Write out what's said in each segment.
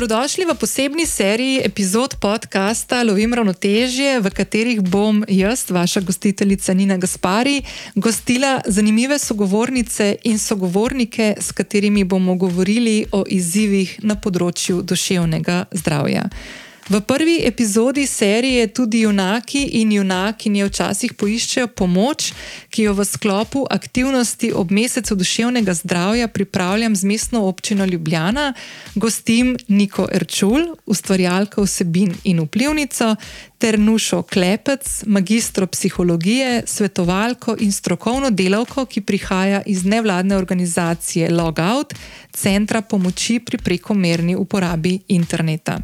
Dobrodošli v posebni seriji epizod podcasta Lovim ravnotežje, v katerih bom jaz, vaša gostiteljica Nina Gaspari, gostila zanimive sogovornice in sogovornike, s katerimi bomo govorili o izzivih na področju duševnega zdravja. V prvi epizodi serije tudi junaki in junakinje včasih poiščejo pomoč, ki jo v sklopu aktivnosti ob mesecu duševnega zdravja pripravljam z mestno občino Ljubljana, gostim Niko Erčul, ustvarjalka vsebin in vplivnico, ter Nušo Klepec, magistro psihologije, svetovalko in strokovno delavko, ki prihaja iz nevladne organizacije Logout, centra pomoči pri prekomerni uporabi interneta.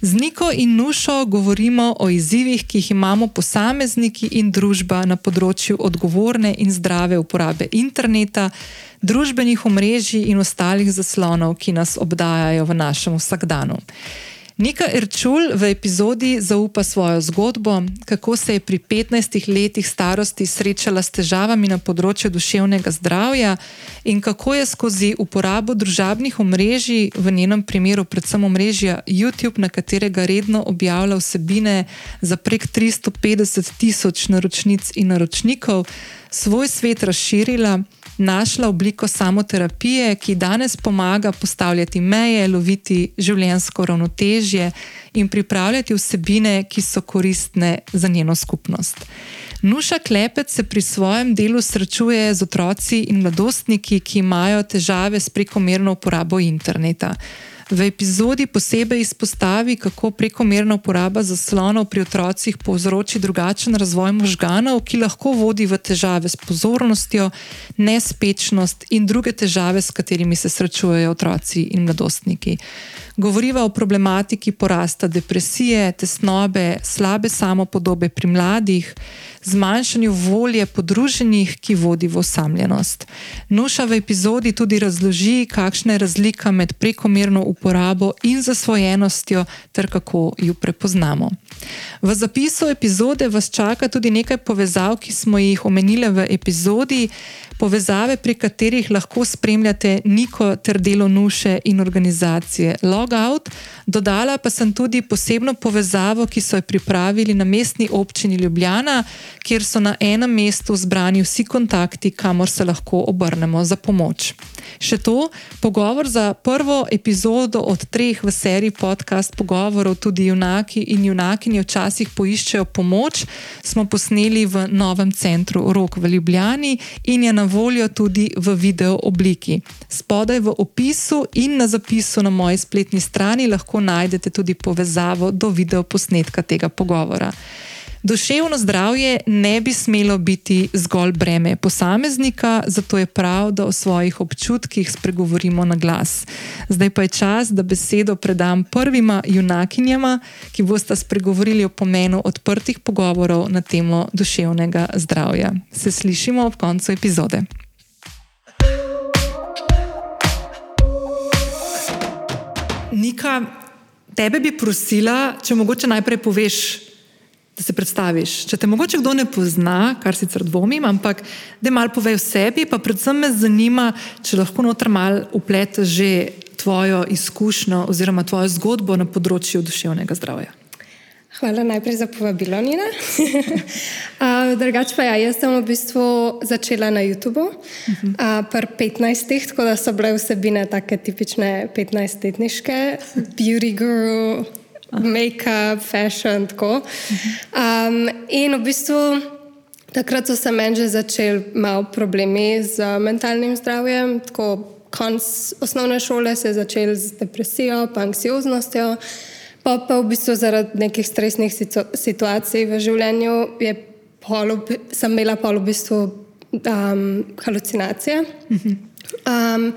Z Niko in Nušo govorimo o izzivih, ki jih imamo posamezniki in družba na področju odgovorne in zdrave uporabe interneta. Družbenih omrežij in ostalih zaslonov, ki nas obdajajo v našem vsakdanu. Nika Erčul v epizodi zaupa svojo zgodbo, kako se je pri 15 letih starosti srečala s težavami na področju duševnega zdravja in kako je skozi uporabo družabnih omrežij, v njenem primeru predvsem omrežja YouTube, na katerega redno objavlja vsebine za prek 350 tisoč naročnic in naročnikov, svoj svet razširila našla obliko samoterapije, ki danes pomaga postavljati meje, loviti življenjsko ravnotežje in pripravljati vsebine, ki so koristne za njeno skupnost. Nuša Klepec se pri svojem delu srečuje z otroci in mladostniki, ki imajo težave s prekomerno uporabo interneta. V epizodi posebej izpostavi, kako prekomerna uporaba zaslonov pri otrocih povzroči drugačen razvoj možganov, ki lahko vodi v težave s pozornostjo, nespečnost in druge težave, s katerimi se srečujejo otroci in mladostniki. Govoriva o problematiki porasta depresije, tesnobe, slabe samopodobe pri mladih, zmanjšanju volje podruženih, ki vodi v osamljenost. Nuša v epizodi tudi razloži, kakšna je razlika med prekomerno uporabo in zasvojenostjo, ter kako jo prepoznamo. V zapisu epizode vas čaka tudi nekaj povezav, ki smo jih omenili v epizodi povezave, pri katerih lahko spremljate Niko ter delo Nuše in organizacije Logout. Dodala pa sem tudi posebno povezavo, ki so jo pripravili na mestni občini Ljubljana, kjer so na enem mestu zbrani vsi kontakti, kamor se lahko obrnemo za pomoč. Še to, pogovor za prvo epizodo od treh v seriji podcast pogovorov, tudi junaki in junakinje včasih poiščejo pomoč, smo posneli v novem centru Rok v Ljubljani in je na voljo tudi v video obliki. Spodaj v opisu in na zapisu na moji spletni strani lahko najdete tudi povezavo do video posnetka tega pogovora. Duševno zdravje ne bi smelo biti zgolj breme posameznika, zato je prav, da o svojih občutkih spregovorimo na glas. Zdaj pa je čas, da besedo predam prvima junakinjama, ki bosta spregovorili o pomenu odprtih pogovorov na temo duševnega zdravja. Se slišimo ob koncu epizode. Nika, tebe bi prosila, če mogoče najprej poveš da se predstaviš. Če te mogoče kdo ne pozna, kar sicer dvomim, ampak da malo povej o sebi, pa predvsem me zanima, če lahko noter malo upleteš že tvojo izkušnjo oziroma tvojo zgodbo na področju duševnega zdravja. Hvala najprej za povabilo, Nina. Drugač pa ja, jaz sem v bistvu začela na YouTubu, uh, pri 15, tako da so bile vsebine take tipične 15-letniške, beauty guru make-up, fashion. Um, in v bistvu takrat so se meni že začeli malo problemi z mentalnim zdravjem. Tako konc osnovne šole se je začel z depresijo, pa anksioznostjo. Pa, pa v bistvu zaradi nekih stresnih situacij v življenju polo, sem imela polo v bistvu um, halucinacije. Um,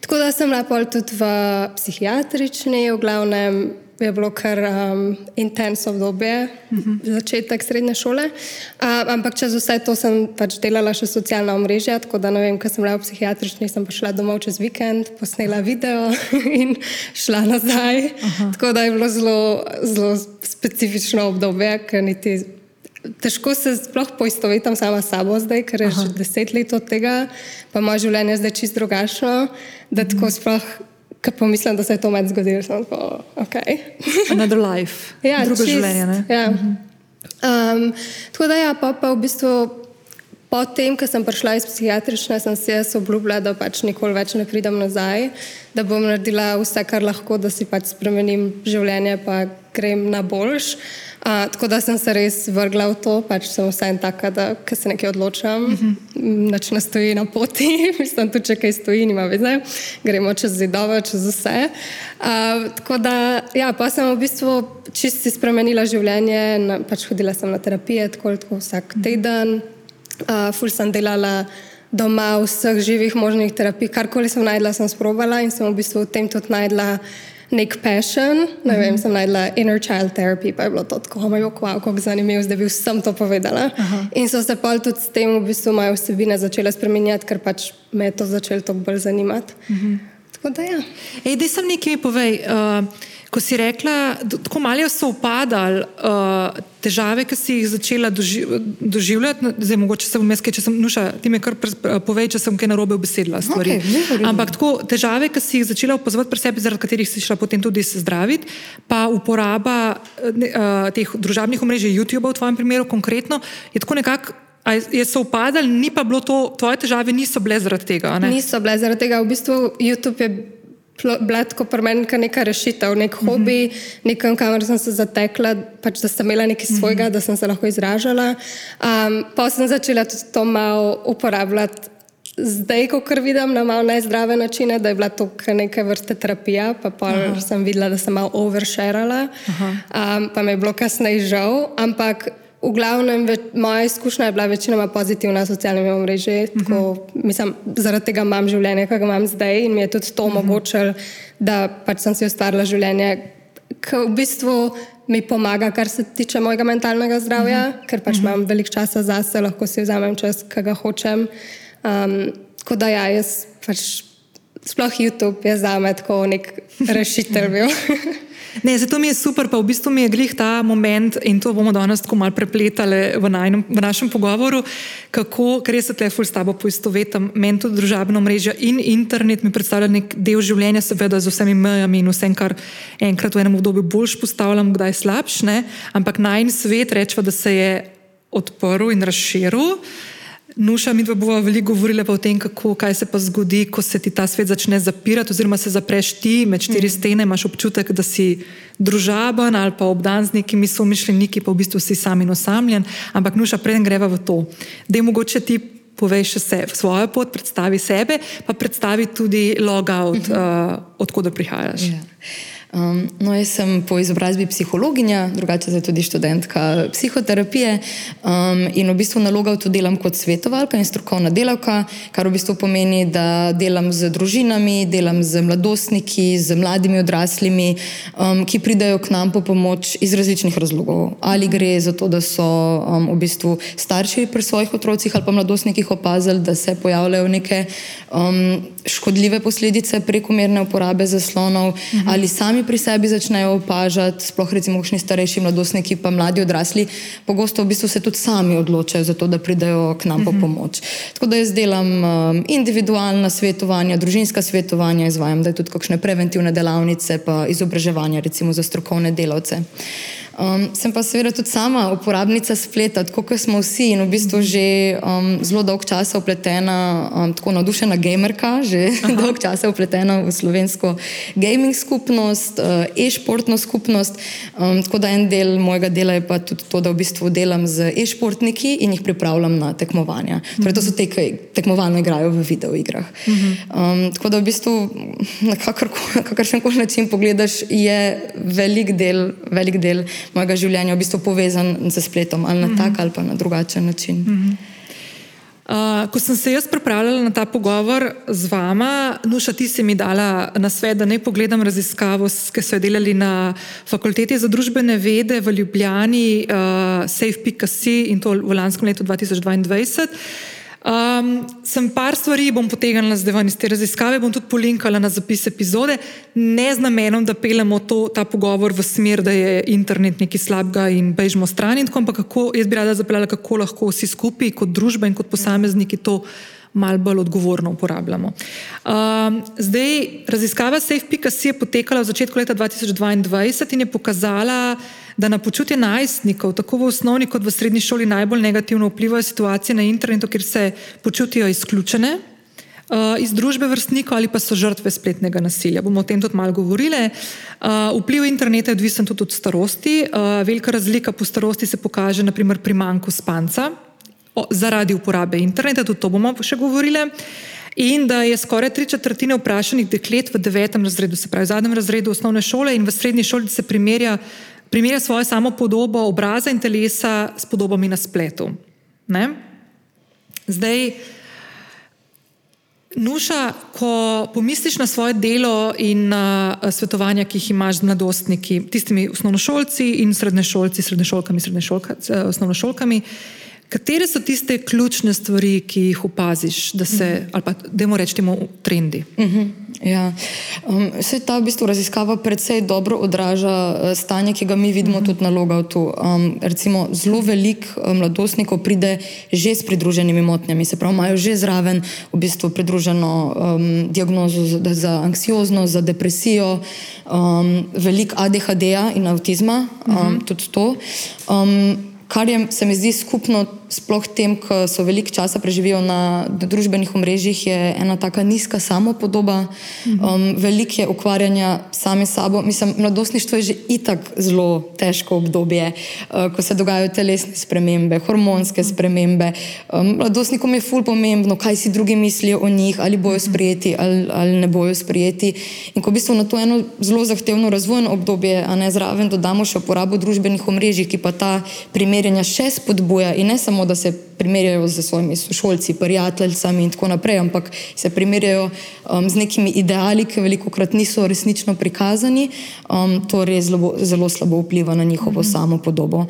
tako da sem bila tudi v psihiatrični, v glavnem je bilo kar um, intenzivno obdobje, uh -huh. začetek srednje šole. Um, ampak čez vse to sem pač delala še socialna omrežja, tako da ne vem, kaj sem bila v psihiatrični, sem pa šla domov čez vikend, posnela video in šla nazaj. Uh -huh. Tako da je bilo zelo, zelo specifično obdobje, ker niti. Težko se sploh poistovetim sama s sabo zdaj, ker je Aha. že deset let od tega, pa moje življenje je zdaj čisto drugačno, da tako sploh ko pomislim, da se je to med zgodilo, sem tako, ok. Another life. Ja, Drugo čist, življenje. Ne? Ja. Um, tako da, ja, pa, pa v bistvu potem, ko sem prišla iz psihiatrične, sem si jaz obljubila, da pač nikoli več ne pridem nazaj, da bom naredila vse, kar lahko, da si pač spremenim življenje, pa grem na boljš. Uh, tako da sem se res vrgla v to, pač sem vsaj taka, da se nekaj odločam, uh -huh. nič ne stoji na poti, mislim, tudi če kaj stoji, nima veze, gremo čez zidove, čez vse. Uh, tako da, ja, pa sem v bistvu čisti spremenila življenje, na, pač hodila sem na terapije, tako, tako vsak teden, uh, ful sem delala doma vseh živih možnih terapij, karkoli sem najdla, sem sprobala in sem v bistvu v tem tudi najdla nek passion. Ne mm -hmm. vem, sem najdla inner child therapy, pa je bilo to tako, moj bog, wow, kako zanimivo, da bi vsem to povedala. Aha. In so se pa tudi s tem v bistvu moje vsebine začele spremenjati, ker pač me je to začelo toliko bolj zanimati. Mm -hmm. Tako da ja. Ej, da sem nekaj mi povej. Uh, Ko si rekla, tako malo so upadali uh, težave, ki si jih začela doži, doživljati, zdaj mogoče se jaz, če sem nuša, ti mi kar povej, če sem kaj narobe obesedla stvari. Okay, Ampak tako težave, ki si jih začela opazovati pri sebi, zaradi katerih si šla potem tudi se zdraviti, pa uporaba uh, teh družabnih omrežij, YouTube v tvojem primeru konkretno, je tako nekako. Je se upadal, ni pa bilo to, tvoje težave niso bile zaradi tega? Ne? Niso bile zaradi tega. V bistvu YouTube je blatko premenka neka rešitev, nek mm -hmm. hobi, nekam, kamor sem se zatekla, pač, da sem imela nekaj svojega, mm -hmm. da sem se lahko izražala. Um, pa sem začela tudi to malo uporabljati. Zdaj, ko vidim na malo nezdrave načine, da je bila to neka vrsta terapija, pa sem videla, da sem malo oversharala, um, pa mi je bilo kasneje žal. Ampak V glavnem, ve, moja izkušnja je bila večinoma pozitivna na socialnih omrežjih. Uh -huh. Zaradi tega imam življenje, ki ga imam zdaj, in mi je tudi to uh -huh. omogočilo, da pač sem si ustvarila življenje, ki v bistvu mi pomaga, kar se tiče mojega mentalnega zdravja, uh -huh. ker pač uh -huh. imam veliko časa zase, lahko si vzamem čas, ki ga hočem. Um, tako da ja, jaz pač sploh YouTube je za me tako nek rešitelj. Ne, zato mi je super, pa v bistvu mi je glih ta moment in to bomo danes tako mal prepletali v, najnem, v našem pogovoru, kako, ker jaz se tle ful s tabo poistovetam, meni tudi družabno mreža in internet mi predstavlja nek del življenja, seveda z vsemi mejami in vsem, kar enkrat v enem obdobju boljš postavljam, kdaj slabš, ne? ampak najn svet rečva, da se je odprl in razširil. Nuša, mi dva bova veliko govorila o tem, kako, kaj se pa zgodi, ko se ti ta svet začne zapirati, oziroma se zapreš ti med štiri mm. stene, imaš občutek, da si družaben ali pa obdan z nekimi somišljeniki, pa v bistvu si sam in osamljen. Ampak, Nuša, preden greva v to, da je mogoče ti poveš se, svojo pot, predstavi sebe, pa predstavi tudi logout, mm -hmm. uh, odkud prihajaš. Yeah. Um, no, jaz sem po izobrazbi psihologinja, drugače zdaj tudi študentka psihoterapije um, in v bistvu naloga v to delam kot svetovalka in strokovna delavka, kar v bistvu pomeni, da delam z družinami, delam z mladostniki, z mladimi odraslimi, um, ki pridajo k nam po pomoč iz različnih razlogov. Ali gre za to, da so um, v bistvu starši pri svojih otrocih ali pa mladostnikih opazili, da se pojavljajo neke um, škodljive posledice prekomerne uporabe zaslonov, mhm. ali sami pri sebi začnejo opažati, sploh recimo kakšni starejši mladostniki, pa mladi odrasli, pogosto v bistvu se tudi sami odločajo za to, da pridejo k nam po mhm. pomoč. Tako da jaz delam um, individualna svetovanja, družinska svetovanja, izvajam da tudi kakšne preventivne delavnice, pa izobraževanja recimo za strokovne delavce. Um, sem pa seveda tudi sama uporabnica spleta, tako kot smo vsi in v bistvu že um, zelo dolg čas upletena, um, tako navdušena gamerka, že Aha. dolg čas upletena v slovensko gaming skupnost, uh, e-športno skupnost. Um, tako da en del mojega dela je pa tudi to, da v bistvu delam z e-športniki in jih pripravljam na tekmovanja. Torej, to so te, ki tekmovalno igrajo v videoigrah. Um, tako da v bistvu na kakršen koli način pogledaš, je velik del. Velik del mojega življenja v bistvu povezan z spletom ali na mm -hmm. tak ali pa na drugačen način. Mm -hmm. Uh, ko sem se jaz pripravljala na ta pogovor z vama, Nuša, ti si mi dala na svet, da ne pogledam raziskavo, ki so jo delali na Fakulteti za družbene vede v Ljubljani, uh, Safe.c in to v lanskem letu 2022. Um, sem par stvari bom potegnila zdaj ven iz te raziskave, bom tudi polinkala na zapis epizode, ne z namenom, da peljemo to, ta pogovor v smer, da je internet nekaj slabega in bežimo stran, ampak kako jaz bi rada zapeljala, kako lahko vsi skupaj, kot družba in kot posamezniki, to malo bolj odgovorno uporabljamo. Um, zdaj, raziskava SafePika.si je potekala v začetku leta 2022 in je pokazala, da na počutje najstnikov, tako v osnovni kot v srednji šoli, najbolj negativno vplivajo situacije na internetu, kjer se počutijo izključene uh, iz družbe vrstnikov ali pa so žrtve spletnega nasilja. Bomo o tem tudi malo govorili. Uh, vpliv interneta je odvisen tudi od starosti. Uh, velika razlika po starosti se pokaže naprimer pri manjku spanca o, zaradi uporabe interneta, tudi to bomo še govorili. In da je skoraj tri četrtine vprašanih deklet v devetem razredu, se pravi v zadnjem razredu osnovne šole in v srednji šoli se primerja primerja svojo samo podobo obraza in telesa s podobami na spletu. Ne? Zdaj, Nuša, ko pomisliš na svoje delo in na svetovanja, ki jih imaš z mladostniki, tistimi osnovnošolci in srednješolci, srednješolkami, srednješolkami, osnovnošolkami, Katere so tiste ključne stvari, ki jih opaziš, da se, uh -huh. ali pa da moramo reči, temu trendi? Uh mhm, -huh. Ja. um, Vse ta v bistvu raziskava predvsej dobro odraža uh, stanje, ki ga mi vidimo uh mhm. -huh. tudi na logautu. Um, recimo, zelo velik um, mladostnikov pride že s pridruženimi motnjami, se pravi, imajo že zraven v bistvu pridruženo um, diagnozo za, za anksioznost, za depresijo, um, velik ADHD-ja in avtizma, um, uh -huh. tudi to. Um, kar je, se mi zdi skupno sploh tem, ki so veliko časa preživijo na družbenih omrežjih, je ena taka nizka samopodoba, um, veliko je ukvarjanja sami s sabo. Mislim, mladostništvo je že itak zelo težko obdobje, uh, ko se dogajajo telesne spremembe, hormonske spremembe. Um, mladostnikom je ful pomembno, kaj si drugi mislijo o njih, ali bojo sprijeti ali, ali ne bojo sprijeti. In ko v bistvu na to eno zelo zahtevno razvojno obdobje, a ne zraven dodamo še uporabo družbenih omrežij, ki pa ta primerjanja še spodbuja in ne samo, da se primerjajo z svojimi sošolci, prijateljicami in tako naprej, ampak se primerjajo um, z nekimi ideali, ki veliko krat niso resnično prikazani, um, to res zelo, zelo slabo vpliva na njihovo mm -hmm. samo podobo.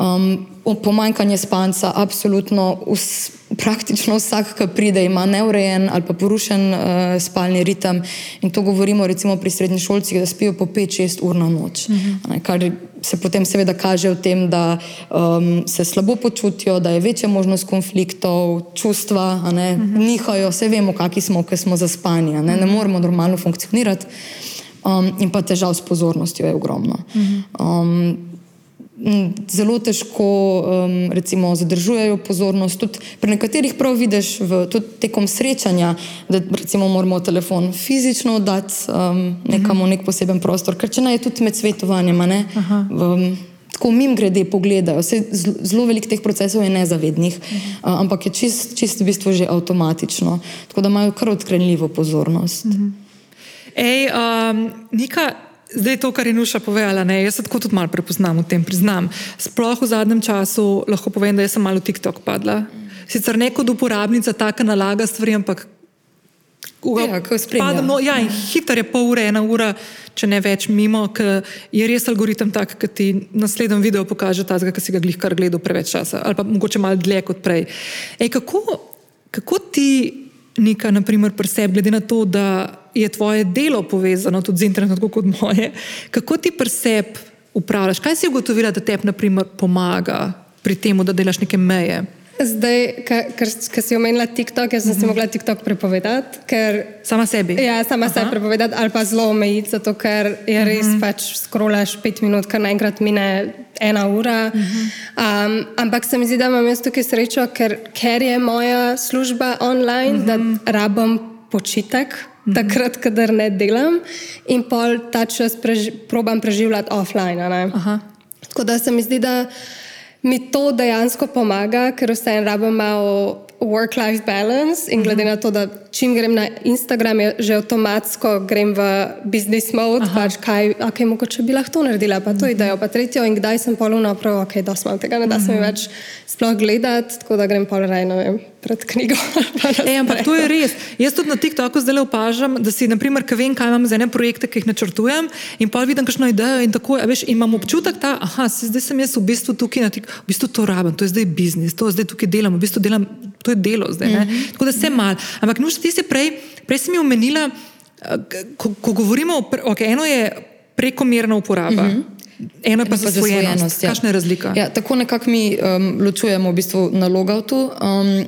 Um, pomanjkanje spanca, absolutno. Us, Praktično vsak, ki pride, ima neurejen ali pa porušen uh, spalni ritem. In to govorimo recimo pri srednješolcih, da spijo po 5-6 ur na noč. Uh mhm. -huh. Kar se potem seveda kaže v tem, da um, se slabo počutijo, da je večja možnost konfliktov, čustva, uh -huh. nihajo, vse vemo, kakšni smo, ker smo zaspani, ne? ne moremo normalno funkcionirati. Um, in pa težav s pozornostjo je ogromno. -huh. um, zelo težko um, recimo, zadržujejo pozornost. Tudi pri nekaterih prav vidiš, v, tudi tekom srečanja, da recimo, moramo telefon fizično oddati um, nekam v nek poseben prostor, ker če ne je tudi med svetovanjem. Um, tako mim grede pogledajo, zelo veliko teh procesov je nezavednih, uh, ampak je čist, čist v bistvu že avtomatično, tako da imajo kar odkrenljivo pozornost. -huh. Ej, um, Nika, Zdaj, to, kar je Nuša povedala, ne, jaz se tako tudi malo prepoznam v tem, priznam. Sploh v zadnjem času lahko povem, da sem malo v TikTok padla. Sicer ne kot uporabnica, tako nalaga stvari, ampak. Ja, padam, no, ja, hiter je pol ure, ena ura, če ne več mimo, ker je res algoritem tak, da ti naslednjem videu pokaže ta, ki si ga glih kar gledal preveč časa, ali pa mogoče malo dlje kot prej. Ej, kako, kako ti, Nika, naprimer, preseb, glede na to, da je tvoje delo povezano tudi z internetom, tako kot moje. Kako ti preseb upravljaš? Kaj si ugotovila, da te pomaga pri tem, da delaš neke meje? Zdaj, ker si omenila TikTok, jaz sem uh -huh. si mhm. mogla TikTok prepovedati. Ker, sama sebi. Ja, sama sebi prepovedati ali pa zelo omejiti, zato ker je res uh -huh. pač skrolaš pet minut, kar naenkrat mine ena ura. Uh -huh. um, ampak se mi zdi, da imam jaz tukaj srečo, ker, ker je moja služba online, uh -huh. da rabim počitek. -hmm. takrat, kadar ne delam, in pol ta čas preži, probam preživljati offline. Tako da se mi zdi, da mi to dejansko pomaga, ker vseeno rabim malo work-life balance in glede na to, da čim grem na Instagram, je že avtomatsko grem v business mode, Aha. pač kaj, okay, mogoče bi lahko to naredila, pa to idejo, pa tretjo in kdaj sem polno prav, ok, da smo tega, ne da se mi več sploh gledati, tako da grem pol raj, ne vem, pred knjigo. Ej, ampak to je res. Jaz tudi na TikToku zdaj opažam, da si, naprimer, kaj vem, kaj imam za ene projekte, ki jih načrtujem in pa vidim kakšno idejo in tako, veš, imam občutek, da, aha, zdaj sem jaz v bistvu tukaj, na tik, v bistvu to rabim, to je zdaj biznis, to zdaj tukaj delam, v bistvu delam, to je delo zdaj. Mm -hmm. Tako da se mal. Ampak nuž, ti si prej, prej si mi omenila, eh, ko, ko govorimo okay, eno je prekomerna uporaba. Mm -hmm. Eno pa je zasvojenost. Ja. Kakšna je razlika? Ja, tako nekako mi um, ločujemo v bistvu na logautu, um,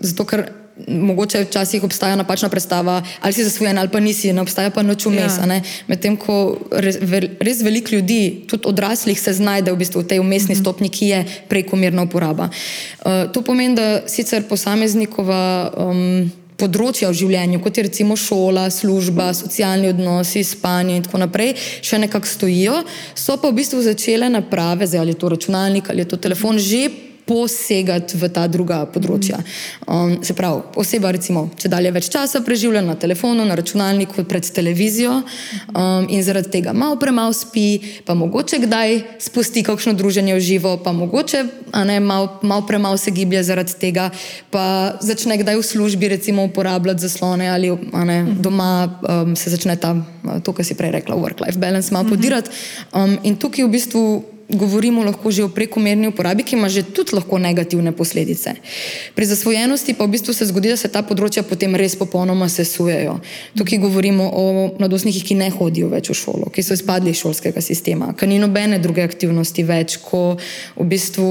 zato ker mogoče včasih obstaja napačna predstava, ali si zasvojen ali pa nisi, ne obstaja pa noč vmes. Ja. Medtem ko res, res veliko ljudi, tudi odraslih, se znajde v, bistvu v tej umestni Mhm. stopni, ki je prekomerna uporaba. Uh, to pomeni, da sicer posameznikova. Um, Področja v življenju, kot je recimo šola, služba, socialni odnosi, spanje in tako naprej, še nekako stojijo, so pa v bistvu začele naprave, zdaj ali je to računalnik ali je to telefon, že posegati v ta druga področja. Um, se pravi, oseba recimo, če dalje več časa preživlja na telefonu, na računalniku, pred televizijo um, in zaradi tega malo premalo spi, pa mogoče kdaj spusti kakšno druženje v živo, pa mogoče ne, malo, malo premalo se giblje zaradi tega, pa začne kdaj v službi recimo uporabljati zaslone ali ne, doma um, se začne ta, to, kar si prej rekla, work-life balance malo podirati. Um, in tukaj v bistvu govorimo lahko že o prekomerni uporabi, ki ima že tudi lahko negativne posledice. Pri zasvojenosti pa v bistvu se zgodi, da se ta področja potem res popolnoma sesujejo. Tukaj govorimo o mladostnikih, ki ne hodijo več v šolo, ki so izpadli iz šolskega sistema, ki ni nobene druge aktivnosti več, ko v bistvu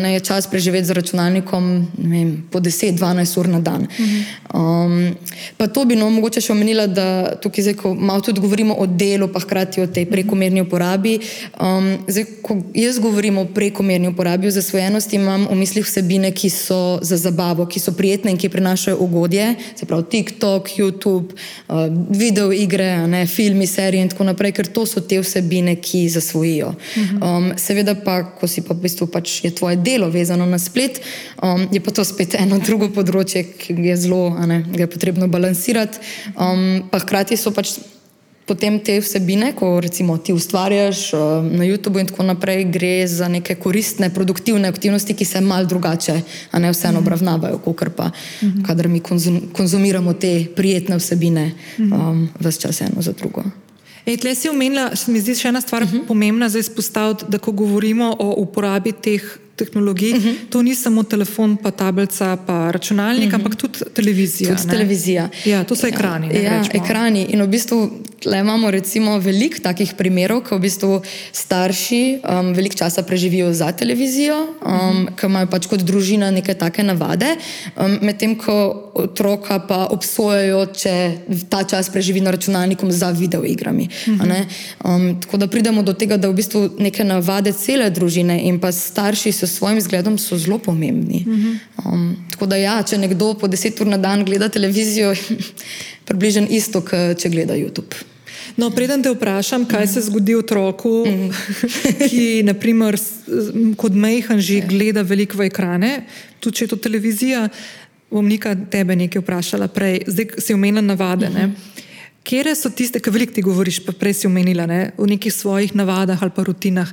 ne, je čas preživeti z računalnikom vem, po 10-12 ur na dan. Um, pa to bi no mogoče še omenila, da tukaj zdaj, ko malo tudi govorimo o delu, pa hkrati o tej prekomerni uporabi. Um, zdaj, ko jaz govorim o prekomerni uporabi zasvojenosti, imam v mislih vsebine, ki so za zabavo, ki so prijetne in ki prinašajo ugodje, se pravi TikTok, YouTube, uh, video igre, ne, filmi, serije in tako naprej, ker to so te vsebine, ki zasvojijo. Um, seveda pa, ko si pa v bistvu pač je tvoje delo vezano na splet, um, je pa to spet eno drugo področje, ki je zelo, ne, ga je potrebno balansirati, um, pa hkrati so pač potem te vsebine, ko recimo ti ustvarjaš uh, na YouTubu in tako naprej, gre za neke koristne, produktivne aktivnosti, ki se mal drugače, a ne vseeno obravnavajo, kot pa, kadar mi konzum, konzumiramo te prijetne vsebine, um, vse čas eno za drugo. Ej, tle si omenila, se mi zdi še ena stvar uh -huh. pomembna za izpostaviti, da ko govorimo o uporabi teh tehnologij, uh -huh. to ni samo telefon, pa tablica, pa računalnik, uh -huh. ampak tudi televizija. Tudi ne? televizija. Ja, to so ekrani. ne, Ja, recimo. ekrani. In v bistvu imamo recimo veliko takih primerov, ko v bistvu starši um, veliko časa preživijo za televizijo, um, ki imajo pač kot družina neke take navade, um, medtem ko otroka pa obsojajo, če ta čas preživi na računalniku za videoigrami. a ne. Um, tako da pridemo do tega, da v bistvu neke navade cele družine in pa starši s svojim zgledom so zelo pomembni. Um, tako da ja, če nekdo po deset ur na dan gleda televizijo, približno isto, kot če gleda YouTube. No, preden te vprašam, kaj se zgodi otroku, ki naprimer, kot mehen že gleda veliko v ekrane, tudi če je to televizija, bom Nika tebe nekaj vprašala prej. Zdaj si omenila navade. Ne? Kje so tiste, ki veliko ti govoriš, pa prej si omenila ne? v nekih svojih navadah ali pa rutinah?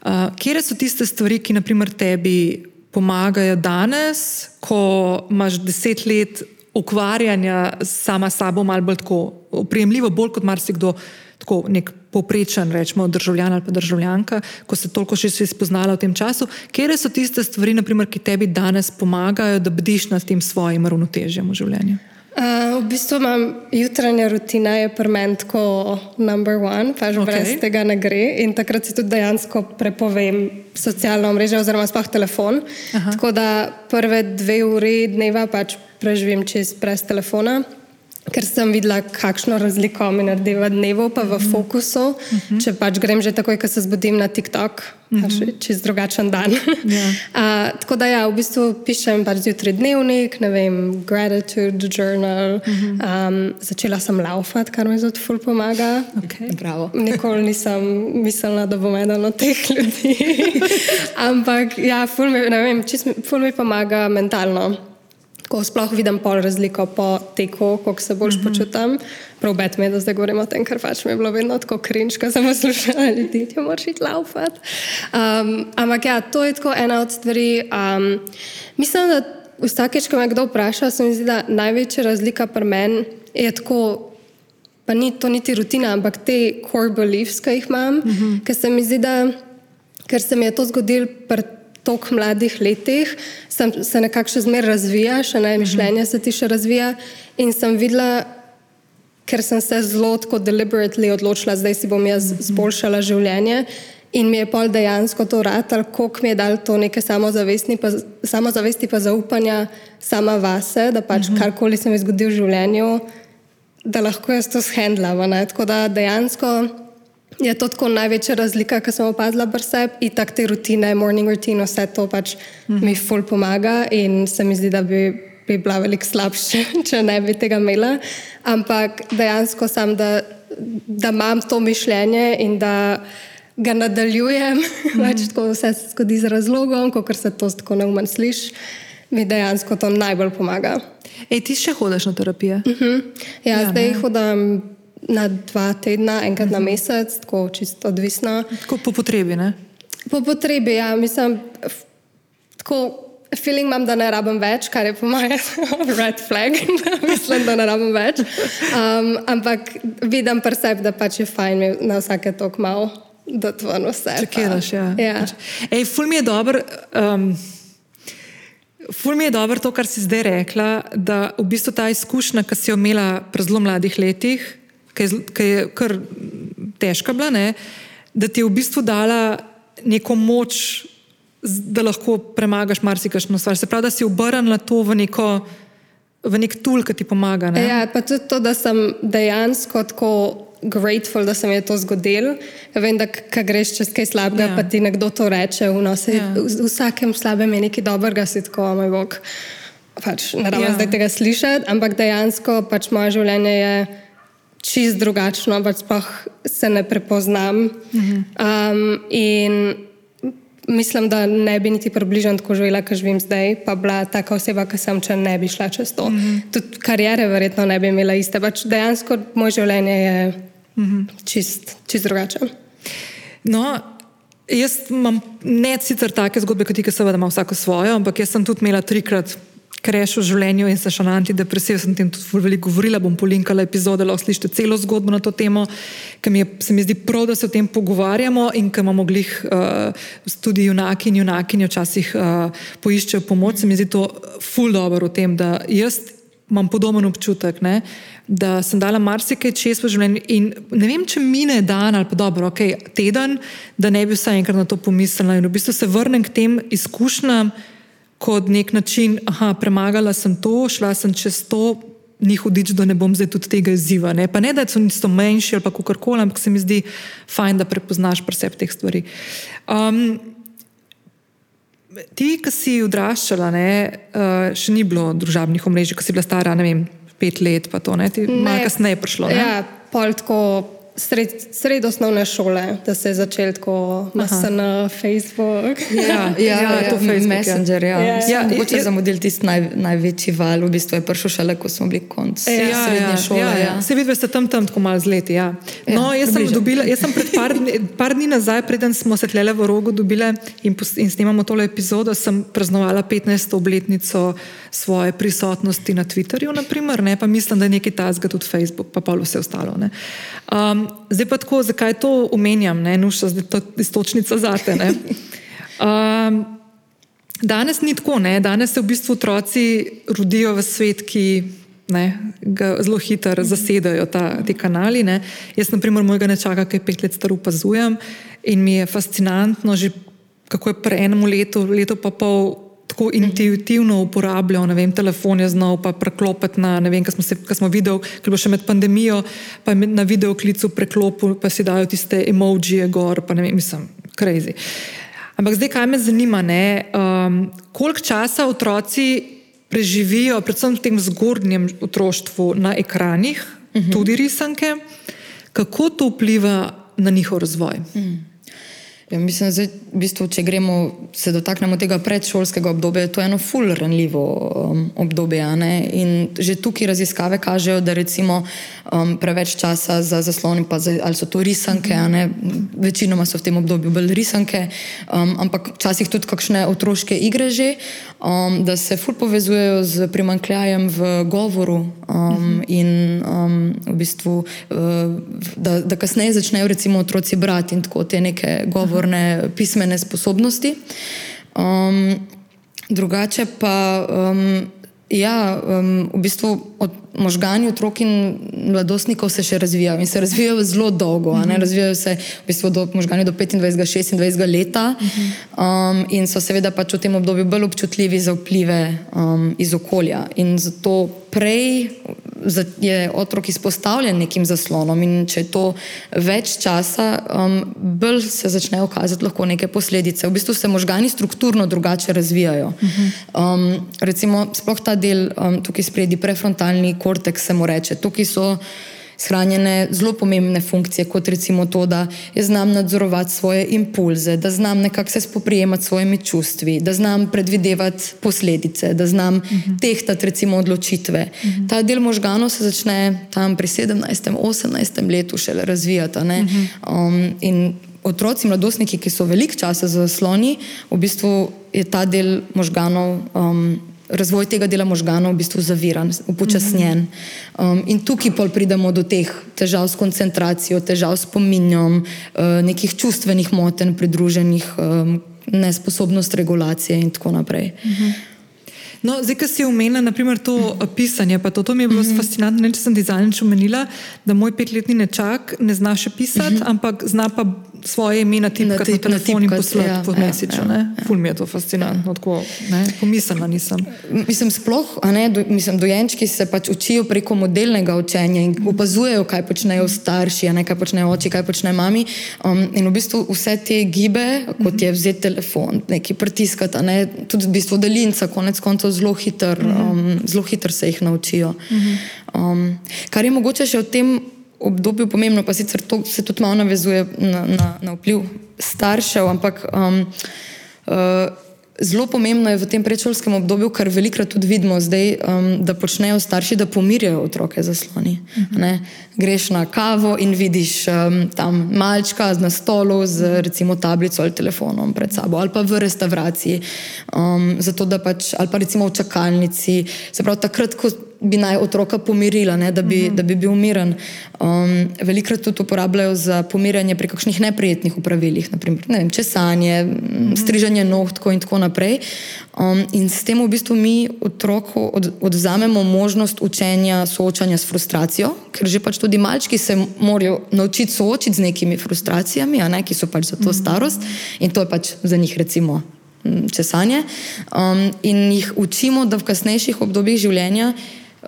Uh, Kje so tiste stvari, ki naprimer tebi pomagajo danes, ko imaš deset let ukvarjanja sama s sabo, malo bolj tako oprijemljivo, bolj kot marsikdo, tako nek poprečen, rečemo, državljan ali pa državljanka, ko se toliko še si spoznala v tem času. Kje so tiste stvari, naprimer, ki tebi danes pomagajo, da bdiš nad tem svojim ravnotežjem v življenju? Uh, v bistvu imam jutranja rutina, je pri meni tako number one, pač okay. brez tega ne gre. In takrat si tudi dejansko prepovem socialno mrežo, oziroma sploh telefon. Aha. Tako da prve dve uri dneva pač preživim čez brez telefona. Ker sem videla, kakšno razliko mi naredi v dnevu, pa v fokusu. Uh -huh. Če pač grem že takoj, ko se zbudim na TikTok, uh -huh. čez drugačen dan. Ja. A, tako da ja, v bistvu pišem pač zjutraj dnevnik, ne vem, gratitude journal. Uh -huh. um, začela sem laufati, kar mi zelo ful pomaga. Okay. Bravo. Nikoli nisem mislila, da bom eden od teh ljudi. Ampak ja, ful mi, vem, čist, mi- ful mi pomaga mentalno. Ko sploh vidim pol razliko po teku, kako se bolj mm -hmm. počutim. Prav bet mi je, da zdaj govorim o tem, ker pač mi je bilo vedno tako krinč, ko sem poslušala ljudi, ti moraš iti laufat. Um, ampak ja, to je tako ena od stvari. Um, mislim, da vsakeč, ko me kdo vpraša, se mi zdi, da največja razlika pri meni je tako pa ni to niti rutina, ampak te core beliefs, ki jih imam, uh -huh. ker se mi zdi, da ker se mi je to zgodilo pri tako mladih letih, sem, se nekako še zmeraj razvija, še ne mišljenje se ti še razvija in sem videla, ker sem se zelo tako deliberately odločila, zdaj si bom jaz zboljšala življenje, In mi je pol dejansko to ratal, koliko mi je dal to neke samozavesti, pa, samozavesti pa zaupanja sama vase, da pač uh -huh. karkoli se mi zgodi v življenju, da lahko jaz to shendlam. Tako da dejansko je to tako največja razlika, ki sem opazila pri sebi in tako te rutine, morning routine, vse to pač uh -huh. mi ful pomaga in se mi zdi, da bi, bi bila veliko slabša, če ne bi tega imela. Ampak dejansko sem, da, da imam to mišljenje in da ga nadaljujem, mm -hmm. več tako vse se zgodi z razlogom, kot se to tako neumen sliši, mi dejansko to najbolj pomaga. Ej, ti še hodiš na terapijo? Uh mhm. -huh. ja, ja, zdaj ne. hodim na dva tedna, enkrat uh -huh. na mhm. mesec, tako čisto odvisno. Tako po potrebi, ne? Po potrebi, ja, mislim. Tako, Feeling imam, da ne rabim več, kar je po mojem red flag, mislim, da ne rabim več. Um, ampak vidim pa sebi, da pač je fajn na vsake tok malo da to eno vse. Čekiraš, ja. ja. Ej, ful mi je dobro. Um, Ful mi je dobro to, kar si zdaj rekla, da v bistvu ta izkušnja, ki si jo imela pri zelo mladih letih, ki je, ki je kar težka bila, ne, da ti je v bistvu dala neko moč, da lahko premagaš marsikajšno stvar. Se pravi, da si obrnila to v neko. V nek tul, ki ti pomaga. Ne? Ja, pa tudi to, da sem dejansko tako grateful, da se mi je to zgodilo. Vem, da ko greš čez kaj slabega, ja. pa ti nekdo to reče. No, se, ja. v, v vsakem slabem je nekaj dobrega, si tako, moj bog. Pač, ne rabim ja. zdaj tega slišati, ampak dejansko pač moje življenje je čist drugačno, pač se ne prepoznam. Mhm. Um, in mislim, da ne bi niti približno tako živela, kot živim zdaj, pa bila taka oseba, ki sem, če ne bi šla čez to. -hmm. Tudi karijere verjetno ne bi imela iste. Pač dejansko moje življenje je -hmm. čist, čist drugače. No, jaz imam ne sicer take zgodbe, kot ti, ki seveda ima vsako svojo, ampak jaz sem tudi imela trikrat kreš v življenju in se še na antidepresiv, sem tem tudi veliko govorila, bom polinkala epizode, lahko slišite celo zgodbo na to temo, ker mi je, se mi zdi prav, da se o tem pogovarjamo in ker imamo glih uh, tudi junaki in junakinje včasih uh, poiščejo pomoč, se mi zdi to ful dobro v tem, da jaz imam podoben občutek, ne, da sem dala marsikaj čez v življenju in ne vem, če mine dan ali pa dobro, ok, teden, da ne bi vsaj enkrat na to pomislila in v bistvu se vrnem k tem izkušnjam, kot nek način, da premagala sem to, šla sem čez to, ni hudič, da ne bom zdaj tudi tega izziva. Ne? Pa ne, da so niso manjši ali kako koli, ampak se mi zdi fajn, da prepoznaš preseb teh stvari. Um, ti, ki si odraščala, ne, uh, še ni bilo družabnih omrežij, ko si bila stara, ne vem, pet let, pa to ne, ti malo kasneje prišlo. Ne? Ja, pol tako sred, sred osnovne šole, da se je začel tako masa na Facebook. Ja, ja, ja, ja, ja to je Messenger. Ja. Ja, ja, mogoče ja, zamudil tisti naj, največji val, v bistvu je prišel šele, ko smo bili konc ja, ja, srednje ja, šole. Ja, ja. Ja. Se vidi, da ste tam, tam tako malo z leti. Ja. ja no, ja, jaz, sem dobila, jaz sem pred par, par dni nazaj, preden smo se tlele v rogu dobile in, in snimamo tole epizodo, sem praznovala 15. obletnico svoje prisotnosti na Twitterju, naprimer, ne, pa mislim, da je nekaj tazga tudi Facebook, pa pa vse ostalo. Um, zdaj pa tako, zakaj to omenjam, ne, nuša, zdaj to istočnica zate. Um, danes ni tako, ne, danes se v bistvu otroci rodijo v svet, ki ne, ga zelo hitro zasedajo ta, ti kanali. Ne. Jaz, na primer, mojega nečaka, ki je pet let star, opazujem in mi je fascinantno, že kako je pre enem letu, leto pa pol tako intuitivno uporabljal, ne vem, telefon je znal pa preklopiti na, ne vem, kaj smo, se, kaj smo videli, ker bo še med pandemijo, pa je na videoklicu preklopil, pa si dajo tiste emojije gor, pa ne vem, mislim, crazy. Ampak zdaj, kaj me zanima, ne, um, koliko časa otroci preživijo, predvsem v tem zgornjem otroštvu, na ekranih, uh mhm. -huh. tudi risanke, kako to vpliva na njihov razvoj? Uh mhm. -huh. Ja, mislim, da v bistvu, če gremo, se dotaknemo tega predšolskega obdobja, to je eno fully ranljivo um, obdobje. In že tukaj raziskave kažejo, da recimo um, preveč časa za zaslon, za, ali so to risanke, večinoma so v tem obdobju bolj risanke, um, ampak včasih tudi kakšne otroške igre že, um, da se fully povezujejo z primankljajem v govoru um, in um, v bistvu, uh, da, da kasneje začnejo recimo otroci brati in tako te neke govore govorne pismene sposobnosti. Um, drugače pa, um, ja, um, v bistvu od, možgani otrok in mladostnikov se še razvijajo in se razvijajo zelo dolgo. Mm -hmm. Razvijajo se v bistvu do, možgani do 25, 26 leta mm -hmm. um, in so seveda pač v tem obdobju bolj občutljivi za vplive um, iz okolja. In zato prej je otrok izpostavljen nekim zaslonom, in če je to več časa, um, bolj se začnejo kazati lahko neke posledice. V bistvu se možgani strukturno drugače razvijajo. Uh -huh. um, recimo, sploh ta del um, tukaj spredi, prefrontalni korteks, se mu reče. Tukaj so shranjene zelo pomembne funkcije, kot recimo to, da znam nadzorovati svoje impulze, da znam nekako se spoprijemati s svojimi čustvi, da znam predvidevati posledice, da znam uh mhm. -huh. tehtati recimo odločitve. Uh mhm. -huh. Ta del možganov se začne tam pri 17. 18. letu šele razvijati. Uh mhm. -huh. um, in otroci, mladostniki, ki so velik čas za sloni, v bistvu je ta del možganov. Um, razvoj tega dela možganov v bistvu zaviran, upočasnjen. Um, in tukaj pol pridemo do teh težav s koncentracijo, težav s pominjom, uh, nekih čustvenih motenj, pridruženih, um, nesposobnost regulacije in tako naprej. No, zdaj, ki si omenila, naprimer, to pisanje, pa to, to mi je bilo mm -hmm. fascinantno. Če sem dizajnič omenila, da moj petletni nečak ne zna še pisati, mm -hmm. ampak zna pa svoje ime na tipkati na, tip, na telefon in poslati ja, po mesiču. Ja, ja. Ful mi je to fascinantno, ja. tako pomislila nisem. Mislim, sploh, ne, do, mislim, dojenčki se pač učijo preko modelnega učenja in opazujejo, kaj počnejo starši, ne, kaj počnejo oči, kaj počnejo mami. Um, in v bistvu vse te gibe, kot je vzeti telefon, neki pritiskati, ne, tudi v bistvu delinca, konec koncev zelo hitro um, hiter se jih naučijo. Um, kar je mogoče še v tem obdobju pomembno, pa sicer to se tudi malo navezuje na, na, na vpliv staršev, ampak um, uh, zelo pomembno je v tem predšolskem obdobju, kar velikrat tudi vidimo zdaj, um, da počnejo starši, da pomirjajo otroke za sloni. Uh mhm. -huh. Greš na kavo in vidiš um, tam malčka na stolu z recimo tablico ali telefonom pred sabo, ali pa v restavraciji, um, zato da pač, ali pa recimo v čakalnici. Se pravi, takrat, ko bi naj otroka pomirila, ne, da, bi, uh mhm. -huh. da bi bil miren. Um, velikrat tudi uporabljajo za pomirjanje pri kakšnih neprijetnih upravilih, naprimer ne vem, česanje, uh mhm. -huh. strižanje nohtko in tako naprej. Um, in s tem v bistvu mi otroku od, odzamemo možnost učenja soočanja s frustracijo, ker že pač tudi malčki se morajo naučiti soočiti z nekimi frustracijami, ne, ki so pač za to uh mhm. -huh. starost in to je pač za njih recimo. Česanje, um, in jih učimo, da v kasnejših obdobjih življenja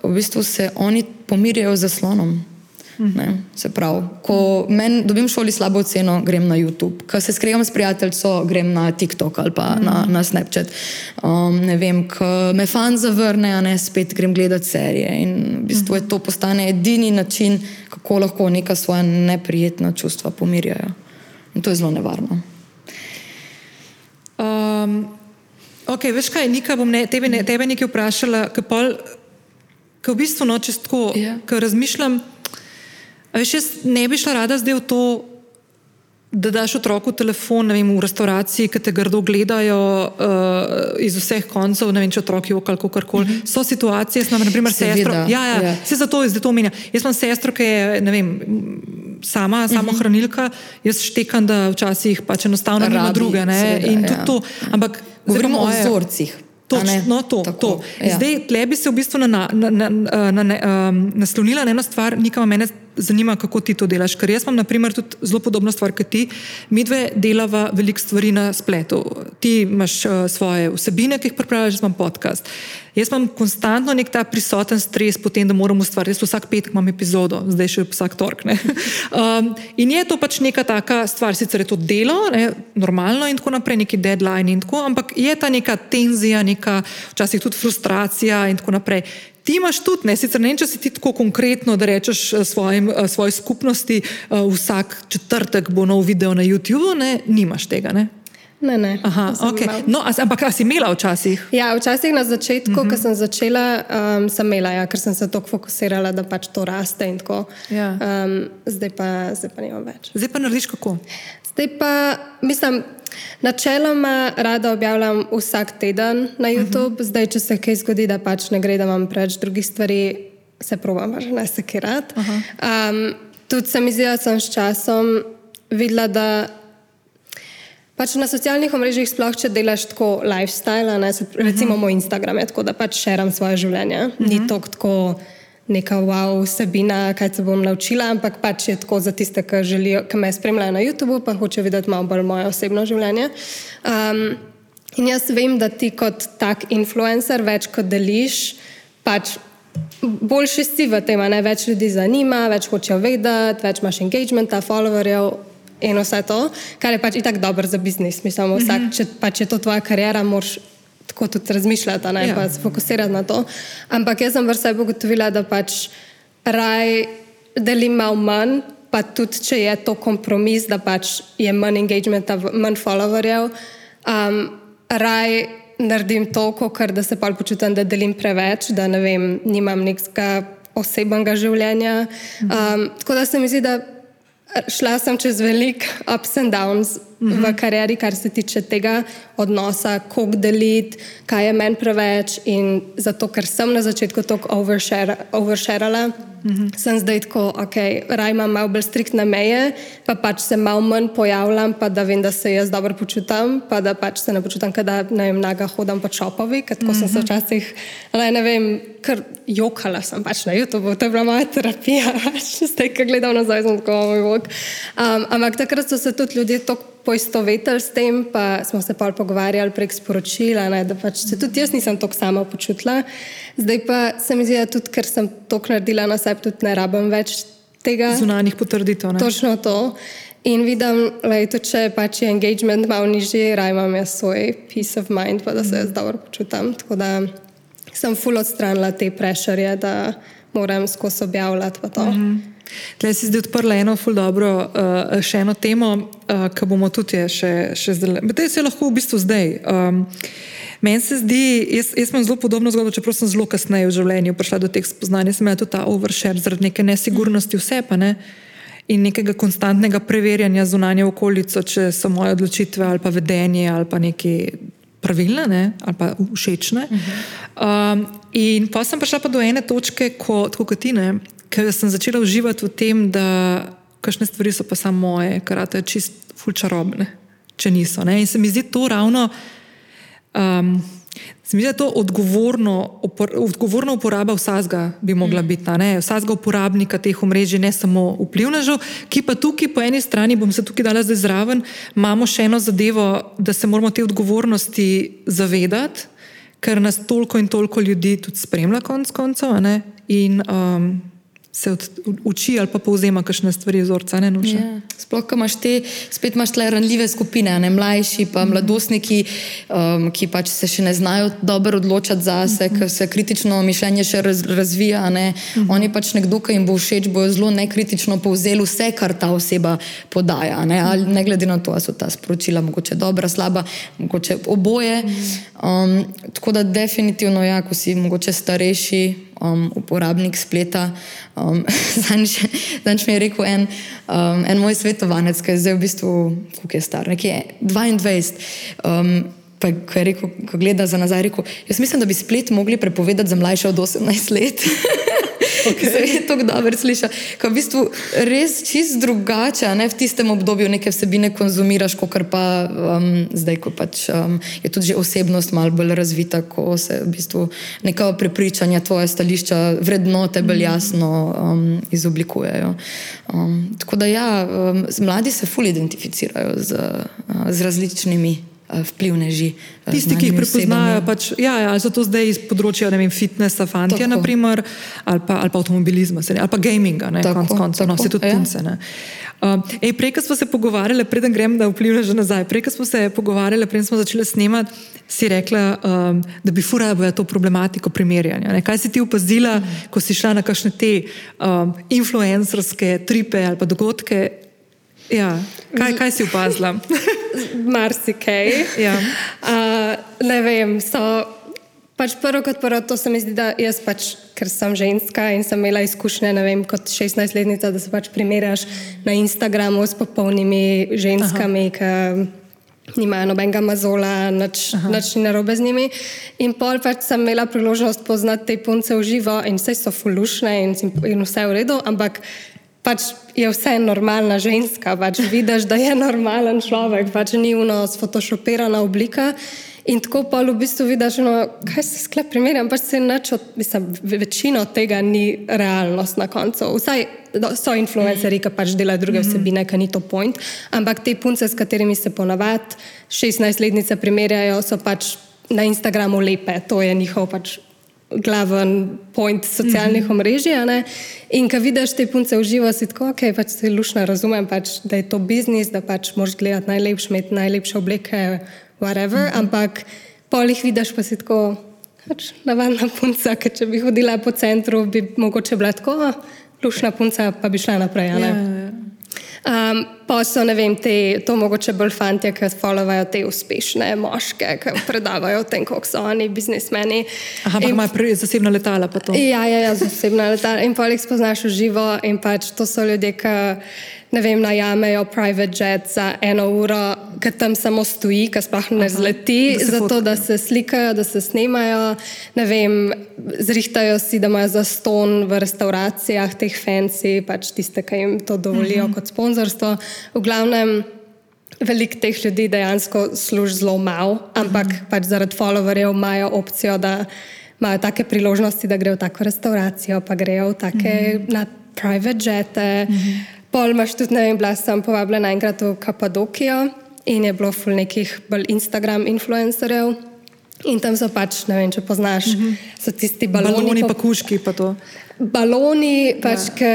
v bistvu se oni pomirjajo z zaslonom. Ne, se pravi, ko meni dobim v šoli slabo oceno, grem na YouTube, ko se skregam s prijateljem, grem na TikTok ali pa na, na Snapchat. Um, ne vem, ko me fan zavrne, a ne spet grem gledati serije. In v bistvu je to postane edini način, kako lahko neka svoja neprijetna čustva pomirjajo. In to je zelo nevarno. Um, ok, veš kaj, Nika, bom ne, tebe, ne, tebe nekaj vprašala, kaj pol. Ker v bistvu nočeš tako, yeah. Ja. ker razmišljam, veš, jaz ne bi šla rada zdaj v to, da daš otroku telefon vem, v restauraciji, ki te grdo gledajo uh, iz vseh koncev, ne vem, če otroki v kako karkoli. Mm -hmm. So situacije, jaz imam, na primer, sestro. Ja, ja, yeah. Ja. se zato zdaj to omenja. Jaz imam sestro, ki je, ne vem, sama, mm -hmm. samo hranilka, jaz štekam, da včasih pač enostavno nima druge. Ne? Seveda, in tudi ja. to. Ampak govorimo o vzorcih. Točno to. to. Ja. Zdaj, tle bi se v bistvu na, na, na, na, na, na, um, naslonila na eno stvar, nikam mene zanima, kako ti to delaš. Ker jaz imam, na primer, tudi zelo podobno stvar kot ti. Mi dve delava veliko stvari na spletu. Ti imaš uh, svoje vsebine, ki jih pripravljaš, jaz imam podcast. Jaz imam konstantno nek ta prisoten stres, potem, da moram ustvariti. Jaz vsak petek imam epizodo, zdaj še vsak torek. Um, in je to pač neka taka stvar, sicer je to delo, ne, normalno in tako naprej, neki deadline in tako, ampak je ta neka tenzija, neka včasih tudi frustracija in tako naprej. Ti imaš tudi, ne, sicer ne vem, če si ti tako konkretno, da rečeš eh, svojim, eh, svoji skupnosti, uh, vsak četrtek bo nov video na YouTubu, ne, nimaš tega. Ne? Ne, ne. Aha, okay. no, ampak kaj si imela včasih? Ja, včasih na začetku, uh -huh. ko mhm. sem začela, um, sem imela, ja, ker sem se tako fokusirala, da pač to raste in tako. Ja. Um, zdaj, pa, zdaj pa nimam več. Zdaj pa narediš kako? Zdaj pa, mislim. Načeloma rada objavljam vsak teden na mhm. YouTube, uh -huh. zdaj, če se kaj zgodi, da pač ne gre, da imam preveč drugih stvari, se provam, že ne se kirat. Uh -huh. um, tudi se mi zdi, da sem s časom videla, da pač na socialnih omrežjih, sploh če delaš tako lifestyle, ne, se, recimo uh -huh. moj Instagram je tako, da pač širim svoje življenje. Uh -huh. Ni mhm. to tako neka wow vsebina, kaj se bom naučila, ampak pač je tako za tiste, ki, želijo, ki me spremljajo na YouTubu, pa hoče videti malo bolj moje osebno življenje. Um, in jaz vem, da ti kot tak influencer več kot deliš, pač boljši si v tem, ne več ljudi zanima, več hočejo vedeti, več imaš engagementa, followerjev. In vse to, kar je pač tako dobro za biznis. Mislim, vsak, mm -hmm. če pač je to tvoja karijera, moraš tako tudi razmišljati, ne ja. pa se fokusirati na to. Ampak jaz sem vrsta ugotovila, da pač raj delim malo manj, pa tudi če je to kompromis, da pač je manj engagementa, manj followerjev. Um, raj naredim toliko, da se pa počutim, da delim preveč, da ne vem, nimam nekega osebnega življenja. Um, tako da se mi zdi, da šla sem čez velik ups and downs. V karieri, kar se tiče tega odnosa, koliko deliti, kaj je meni preveč. In zato, ker sem na začetku tako oversharala, mm -hmm. sem zdaj tako, ok, raj imam malo bolj striktne meje, pa pač se malo manj pojavljam, pa da vem, da se jaz dobro počutam, pa da pač se ne počutam, da ne vem, naga hodam po čopovi, ker tako mm -hmm. sem se mhm. včasih, le ne vem, ker jokala sem pač na YouTubu, to je bila moja terapija, pač zdaj, ki gledam nazaj, sem tako, moj bog. Um, ampak takrat so se tudi ljudje tako poistovetili s tem, pa smo se pa pogovarjali prek sporočila, ne, da pač se tudi jaz nisem tako sama počutila. Zdaj pa se mi zdi, da tudi ker sem to naredila na sebi, tudi ne rabim več tega. Zunanih potrditev. Točno to. In vidim, da če pač je engagement malo nižji, raj imam jaz svoj peace of mind, pa da se jaz dobro počutam. Tako da sem full odstranila te prešerje, da moram skozi objavljati. Mm -hmm. Tle si zdaj odprla eno ful dobro, uh, še eno temo, uh, ki bomo tudi še, še zdaj. Te se lahko v bistvu zdaj. Um, Meni se zdi, jaz, jaz imam zelo podobno zgodbo, čeprav sem zelo kasneje v življenju prišla do teh spoznanj. Sem imela tudi ta overshare zaradi neke nesigurnosti vse pa ne. In nekega konstantnega preverjanja zunanje okolico, če so moje odločitve ali pa vedenje ali pa neki pravilne ne, ali pa všečne. Uh -huh. um, in pa sem prišla pa do ene točke, ko, tako kot ti ne, ker sem začela uživati v tem, da kakšne stvari so pa samo moje, karate je čist fulčarobne, če niso. Ne? In se mi zdi to ravno. Um, Se mi zdi, da je to odgovorno, opor, odgovorna uporaba vsega, bi mogla mm. biti, vsega uporabnika teh omrežij, ne samo vplivnežev, ki pa tukaj, po eni strani, bom se tukaj dala zdaj zraven, imamo še eno zadevo, da se moramo te odgovornosti zavedati, ker nas toliko in toliko ljudi tudi spremlja, konc koncev. In um, se od, uči ali pa povzema kakšne stvari iz orca. Ne, ja. Sploh, ko imaš te, spet imaš tle ranljive skupine, ne mlajši, pa mm. mladostniki, um, ki pač se še ne znajo dobro odločati za se, mm -hmm. ker se kritično mišljenje še raz, razvija. Ne. Mm -hmm. Oni pač nekdo, ki jim bo všeč, bo zelo nekritično povzel vse, kar ta oseba podaja. Ne, Ali, ne glede na to, ali so ta sporočila mogoče dobra, slaba, mogoče oboje. Um, tako da definitivno, ja, ko si mogoče starejši um, uporabnik spleta. Um, Zanj mi je rekel en, um, en moj svetovanec, ki je zdaj v bistvu, kako je star, nekje 22. Um, Pa, ko je rekel, ko gleda za nazaj, rekel, jaz mislim, da bi splet mogli prepovedati za mlajše od 18 let. Okay. Je to dobro slišati. Ko v bistvu res čist drugače, ne v tistem obdobju neke vsebine konzumiraš, kot pa um, zdaj, ko pač, um, je tudi že osebnost malo bolj razvita, ko se v bistvu neka prepričanja, tvoje stališča, vrednote bolj mhm. jasno um, izoblikujejo. Um, tako da ja, um, mladi se fully identificirajo z, uh, z različnimi. Eh, vplivneži. Eh, Tisti, ki jih prepoznajo, pač, ja, ja, so to zdaj iz področja vem, fitnesa, fantje, naprimer, ali, pa, ali pa avtomobilizma, ali pa gaminga, ne, tako, konc konca, no, vse tudi ja. punce. Uh, prej, ko smo se pogovarjali, preden grem, da vplivne že nazaj, prej, ko smo se pogovarjali, preden smo začeli snemati, si rekla, um, da bi furala to problematiko primerjanja. Ne. Kaj si ti opazila, mm. ko si šla na kakšne te um, influencerske tripe ali pa dogodke? Ja. Kaj, kaj si opazila? Marsikaj. Ja. Uh, ne vem. So, pač prvo kot prvo, to se mi zdi, da jaz pač, ker sem ženska in sem imela izkušnje, vem, kot 16-letnica, da se pač primerjaš na Instagramu s popolnimi ženskami, ki nimajo nobenega mazola, nič ni narobe z njimi. In pol pač sem imela priložnost poznati te punce v živo in vse so fulušne in, in vse v redu, ampak pač je vse normalna ženska, pač vidiš, da je normalen človek, pač ni uno sfotoshopirana oblika. In tako pa v bistvu vidiš, no, kaj se sklep primerjam, pač se neč, mislim, večino tega ni realnost na koncu. Vsaj so influencerji, ki pač delajo druge mhm. vsebine, ki ni to point, ampak te punce, s katerimi se ponavadi 16-letnice primerjajo, so pač na Instagramu lepe, to je njihov pač glaven point socialnih mhm. omrežij. In ko vidiš te punce v živo, si tako, ok, pač se lušno razumem, pač, da je to biznis, da pač moš gledati najlepše, imeti najlepše obleke, whatever, mm -hmm. ampak pol jih vidiš, pa si tako, pač navadna punca, ker če bi hodila po centru, bi mogoče bila tako, lušna punca, pa bi šla naprej. Ja, ja, ja. Um, pa so, ne vem, te, to mogoče bolj fanti, ki followujejo te uspešne moške, ki predavajo o tem, kako so oni biznismeni. Aha, ampak imajo zasebna letala pa to. Ja, ja, ja zasebna letala. In pa jih spoznaš v živo in pač to so ljudje, ki ne vem, najamejo private jet za eno uro, ki tam samo stoji, ki sploh ne zleti, da zato da se slikajo, da se ne vem, zrihtajajo si, da imajo za ston v restauracijah teh fancy, pač tiste, ki jim to dovolijo uh mhm. -huh. kot sponzorstvo. V glavnem. Veliko teh ljudi dejansko služi zelo malo, ampak mm. pač zaradi followerjev imajo opcijo, da imajo take priložnosti, da grejo v tako restauracijo, pa grejo v take mm. na private jete. Mm. Pol imaš tudi, ne vem, bila sem povabljena enkrat v Kapadokijo in je bilo ful nekih bolj Instagram influencerjev. In tam so pač, ne vem, če poznaš, mm -hmm. so tisti baloni. Baloni pa kuški pa to. Baloni, pač, ja. ki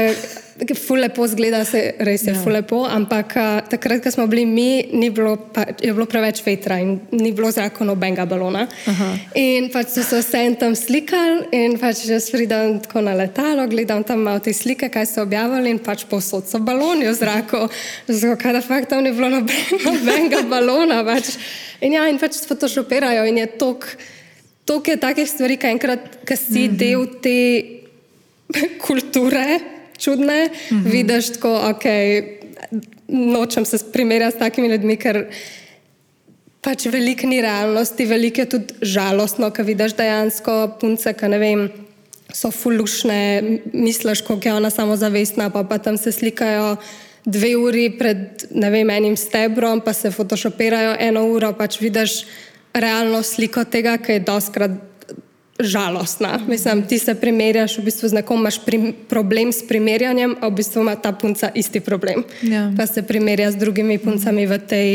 Ful lepo zgleda, se res je, ja. ful lepo, ampak uh, takrat, ko smo bili mi, bilo pa, je bilo preveč vetra in ni bilo zraka nobenega balona. Aha. In pač so se vse tam slikali in pač jaz pridem tako na letalo, gledam tam malo te slike, kaj so objavili in pač posod so baloni v zraku. Zato, kaj da fakt tam ni bilo nobenega balona. Pač. In ja, in pač fotoshopirajo in je tok, tok je takih stvari, kaj enkrat, kaj si mm -hmm. del te kulture čudne, mhm. -huh. vidiš tako, ok, nočem se primerjati s takimi ljudmi, ker pač veliko ni realnosti, veliko je tudi žalostno, ko vidiš dejansko punce, ki ne vem. So fulušne, misliš, kako je ona samozavestna, pa, pa tam se slikajo dve uri pred vem, enim stebrom, pa se photoshopirajo eno uro, pač vidiš realno sliko tega, ki je doskrat žalostna. Mislim, ti se primerjaš v bistvu z nekom, imaš prim, problem s primerjanjem, a v bistvu ima ta punca isti problem. Ja. Pa se primerja z drugimi puncami v, tej,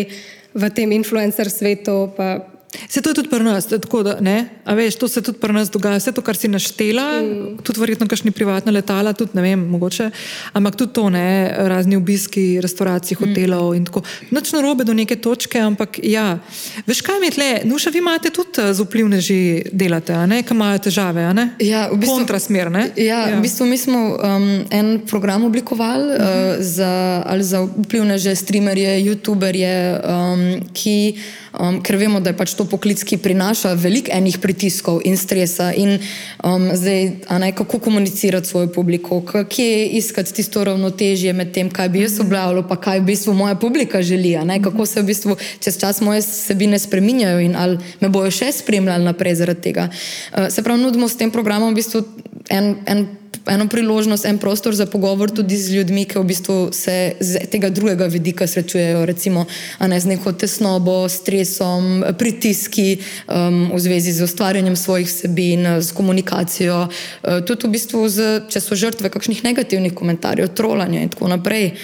v tem influencer svetu. Pa, Se to je tudi pri nas, tako da ne. A veš, to se tudi pri nas dogaja, vse to, kar si naštela, mm. tudi verjetno kakšni privatna letala, tudi ne vem, mogoče, ampak tudi to, ne, razni obiski, restauracij, hotelov mm. in tako. Noč na robe do neke točke, ampak ja. Veš, kaj mi je tle, nuša, vi imate tudi eh, z vplivneži delate, a ne, kam imajo težave, ne? Ja, v bistvu. Kontrasmer, ne? Ja, ja, v bistvu mi smo um, en program oblikovali mm -hmm. uh, za, ali za vplivneže, streamerje, youtuberje, um, ki um, ker vemo, da je pač to poklic, ki prinaša veliko enih pritiskov in stresa. In um, zdaj, ne, kako komunicirati svojo publiko, kje iskati tisto ravnotežje med tem, kaj bi jaz objavljal, pa kaj v bistvu moja publika želi. Ne, kako se v bistvu čez čas moje sebine spreminjajo in ali me bojo še spremljali naprej zaradi tega. Uh, se pravi, nudimo s tem programom v bistvu en. en eno priložnost, en prostor za pogovor tudi z ljudmi, ki v bistvu se z tega drugega vidika srečujejo, recimo ne, z neko tesnobo, stresom, pritiski um, v zvezi z ustvarjanjem svojih vsebin, z komunikacijo, uh, tudi v bistvu, z, če so žrtve kakšnih negativnih komentarjev, trolanja in tako naprej,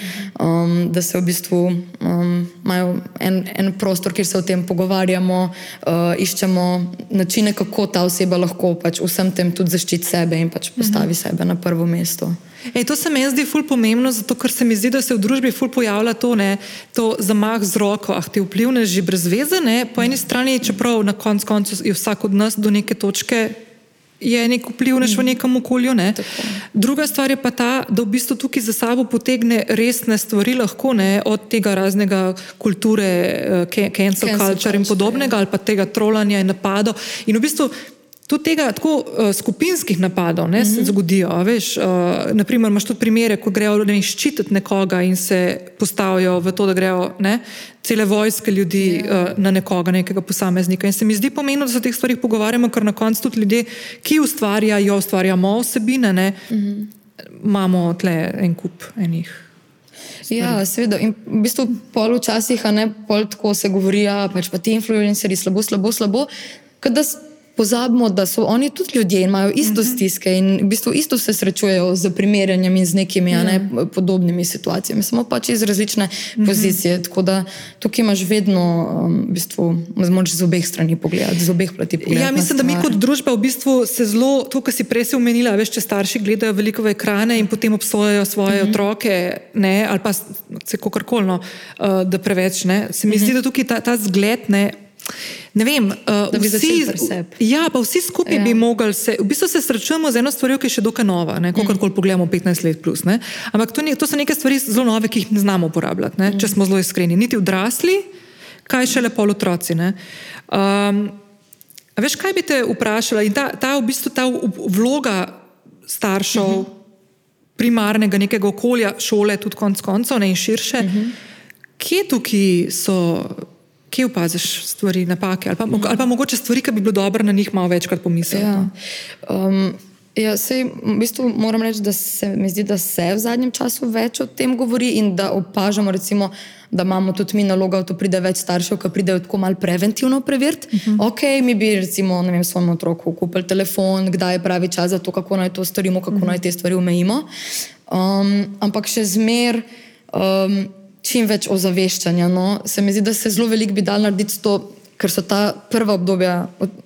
um, da se v bistvu um, imajo en, en prostor, kjer se o tem pogovarjamo, uh, iščemo načine, kako ta oseba lahko pač vsem tem tudi zaščiti sebe in pač postavi mhm. sebe na prvo mesto. Ej, to se mi zdi ful pomembno, zato ker se mi zdi, da se v družbi ful pojavlja to, ne, to zamah z roko, ah, ti vplivne že brez veze. Ne, po eni strani, čeprav na koncu konc je vsak od nas do neke točke. Je nek vplivnež v nekem okolju. Ne? Druga stvar je pa ta, da v bistvu tukaj za sabo potegne resne stvari, lahko ne, od tega raznega kulture, uh, cancel culture in podobnega, ja. ali pa tega trolanja in napadov. In v bistvu Tudi tega tako uh, skupinskih napadov ne, mm -hmm. se mhm. zgodijo. Veš, uh, naprimer, imaš tudi primere, ko grejo ne, ščititi nekoga in se postavijo v to, da grejo ne, cele vojske ljudi yeah. Ja. uh, na nekoga, nekega posameznika. In se mi zdi pomembno, da se o teh stvarih pogovarjamo, ker na koncu tudi ljudje, ki ustvarjajo, ustvarjamo vsebine. Ne, mm -hmm. imamo tle en kup enih. Ja, seveda. In v bistvu pol včasih, a ne pol tako se govori, da pač pa ti influencerji slabo, slabo, slabo. Kada pozabimo, da so oni tudi ljudje in imajo isto stiske in v bistvu isto se srečujejo z primerjanjem in z nekimi ne, podobnimi situacijami, samo pač iz različne pozicije. Tako da tukaj imaš vedno, um, v bistvu, moraš z obeh strani pogledati, z obeh plati pogledati. Ja, mislim, da mi kot družba v bistvu se zelo, to, kar si prej si omenila, veš, če starši gledajo veliko v ekrane in potem obsojajo svoje uh -huh. otroke, ne, ali pa se kakorkoli, no, uh, da preveč ne. Se mi uh -huh. zdi, da tukaj ta, ta zgled ne. Ne vem, uh, vsi, ja, pa vsi skupaj ja. bi mogli se, v bistvu se srečujemo z eno stvarjo, ki je še dokaj nova, kako kar koli pogledamo 15 let plus. Ne? Ampak to, ni, to so neke stvari zelo nove, ki jih ne znamo uporabljati, ne? če smo zelo iskreni. Niti odrasli, kaj še lepo otroci. Um, veš, kaj bi te vprašala? In ta, ta, v bistvu, ta vloga staršev, uh -huh. primarnega nekega okolja, šole, tudi konc koncev, ne in širše, uh -huh. kje tukaj so kje opaziš stvari, napake ali pa, ali pa mogoče stvari, ki bi bilo dobro na njih malo večkrat pomisliti. Ja. Um, ja, sej, v bistvu moram reči, da se mi zdi, da se v zadnjem času več o tem govori in da opažamo, recimo, da imamo tudi mi nalogo, da pride več staršev, ki pridejo tako malo preventivno preveriti. Uh -huh. Ok, mi bi recimo vem, svojemu otroku kupili telefon, kdaj je pravi čas za to, kako naj to storimo, kako uh -huh. naj te stvari omejimo. Um, ampak še zmer. Um, čim več ozaveščanja. No. Se mi zdi, da se zelo veliko bi dal narediti s to, ker so ta prva obdobja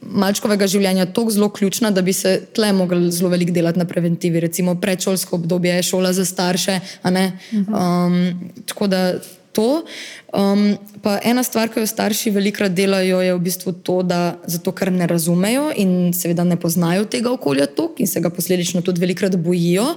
malčkovega življenja tako zelo ključna, da bi se tle mogli zelo veliko delati na preventivi. Recimo predšolsko obdobje, šola za starše. Um, tako da to. Um, pa ena stvar, ki jo starši velikrat delajo, je v bistvu to, da zato, ker ne razumejo in seveda ne poznajo tega okolja tok in se ga posledično tudi velikrat bojijo.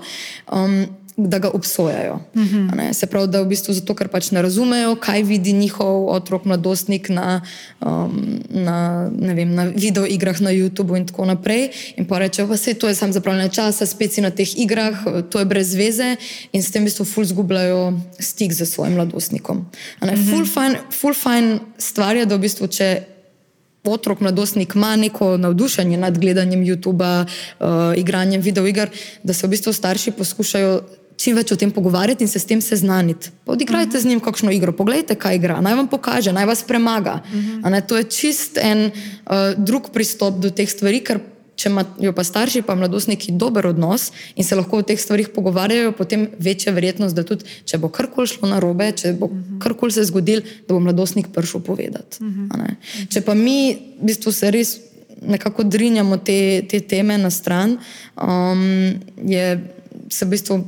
Um, da ga obsojajo. Uh mhm. -huh. Se pravi, da v bistvu zato, ker pač ne razumejo, kaj vidi njihov otrok, mladostnik na, um, na, vem, na videoigrah na YouTubu in tako naprej. In pa rečejo, da se to je samo zapravljanje časa, spet si na teh igrah, to je brez veze in s tem v bistvu ful zgubljajo stik z svojim mladostnikom. Uh -huh. Ful fajn, ful fajn stvar je, da v bistvu če. Otrok, mladostnik ima neko navdušenje nad gledanjem YouTube, uh, igranjem videoiger, da se v bistvu starši poskušajo čim več o tem pogovarjati in se s tem seznaniti. Odigrajte uh -huh. z njim kakšno igro, pogledajte, kaj igra, naj vam pokaže, naj vas premaga. Uh -huh. To je čist en uh, drug pristop do teh stvari, ker če imajo pa starši, pa mladostniki dober odnos in se lahko o teh stvarih pogovarjajo, potem večja verjetnost, da tudi če bo karkoli šlo na robe, če bo uh -huh. karkoli se zgodil, da bo mladostnik prišel povedati. Uh -huh. Če pa mi v bistvu se res nekako drinjamo te, te teme na stran, um, je se v bistvu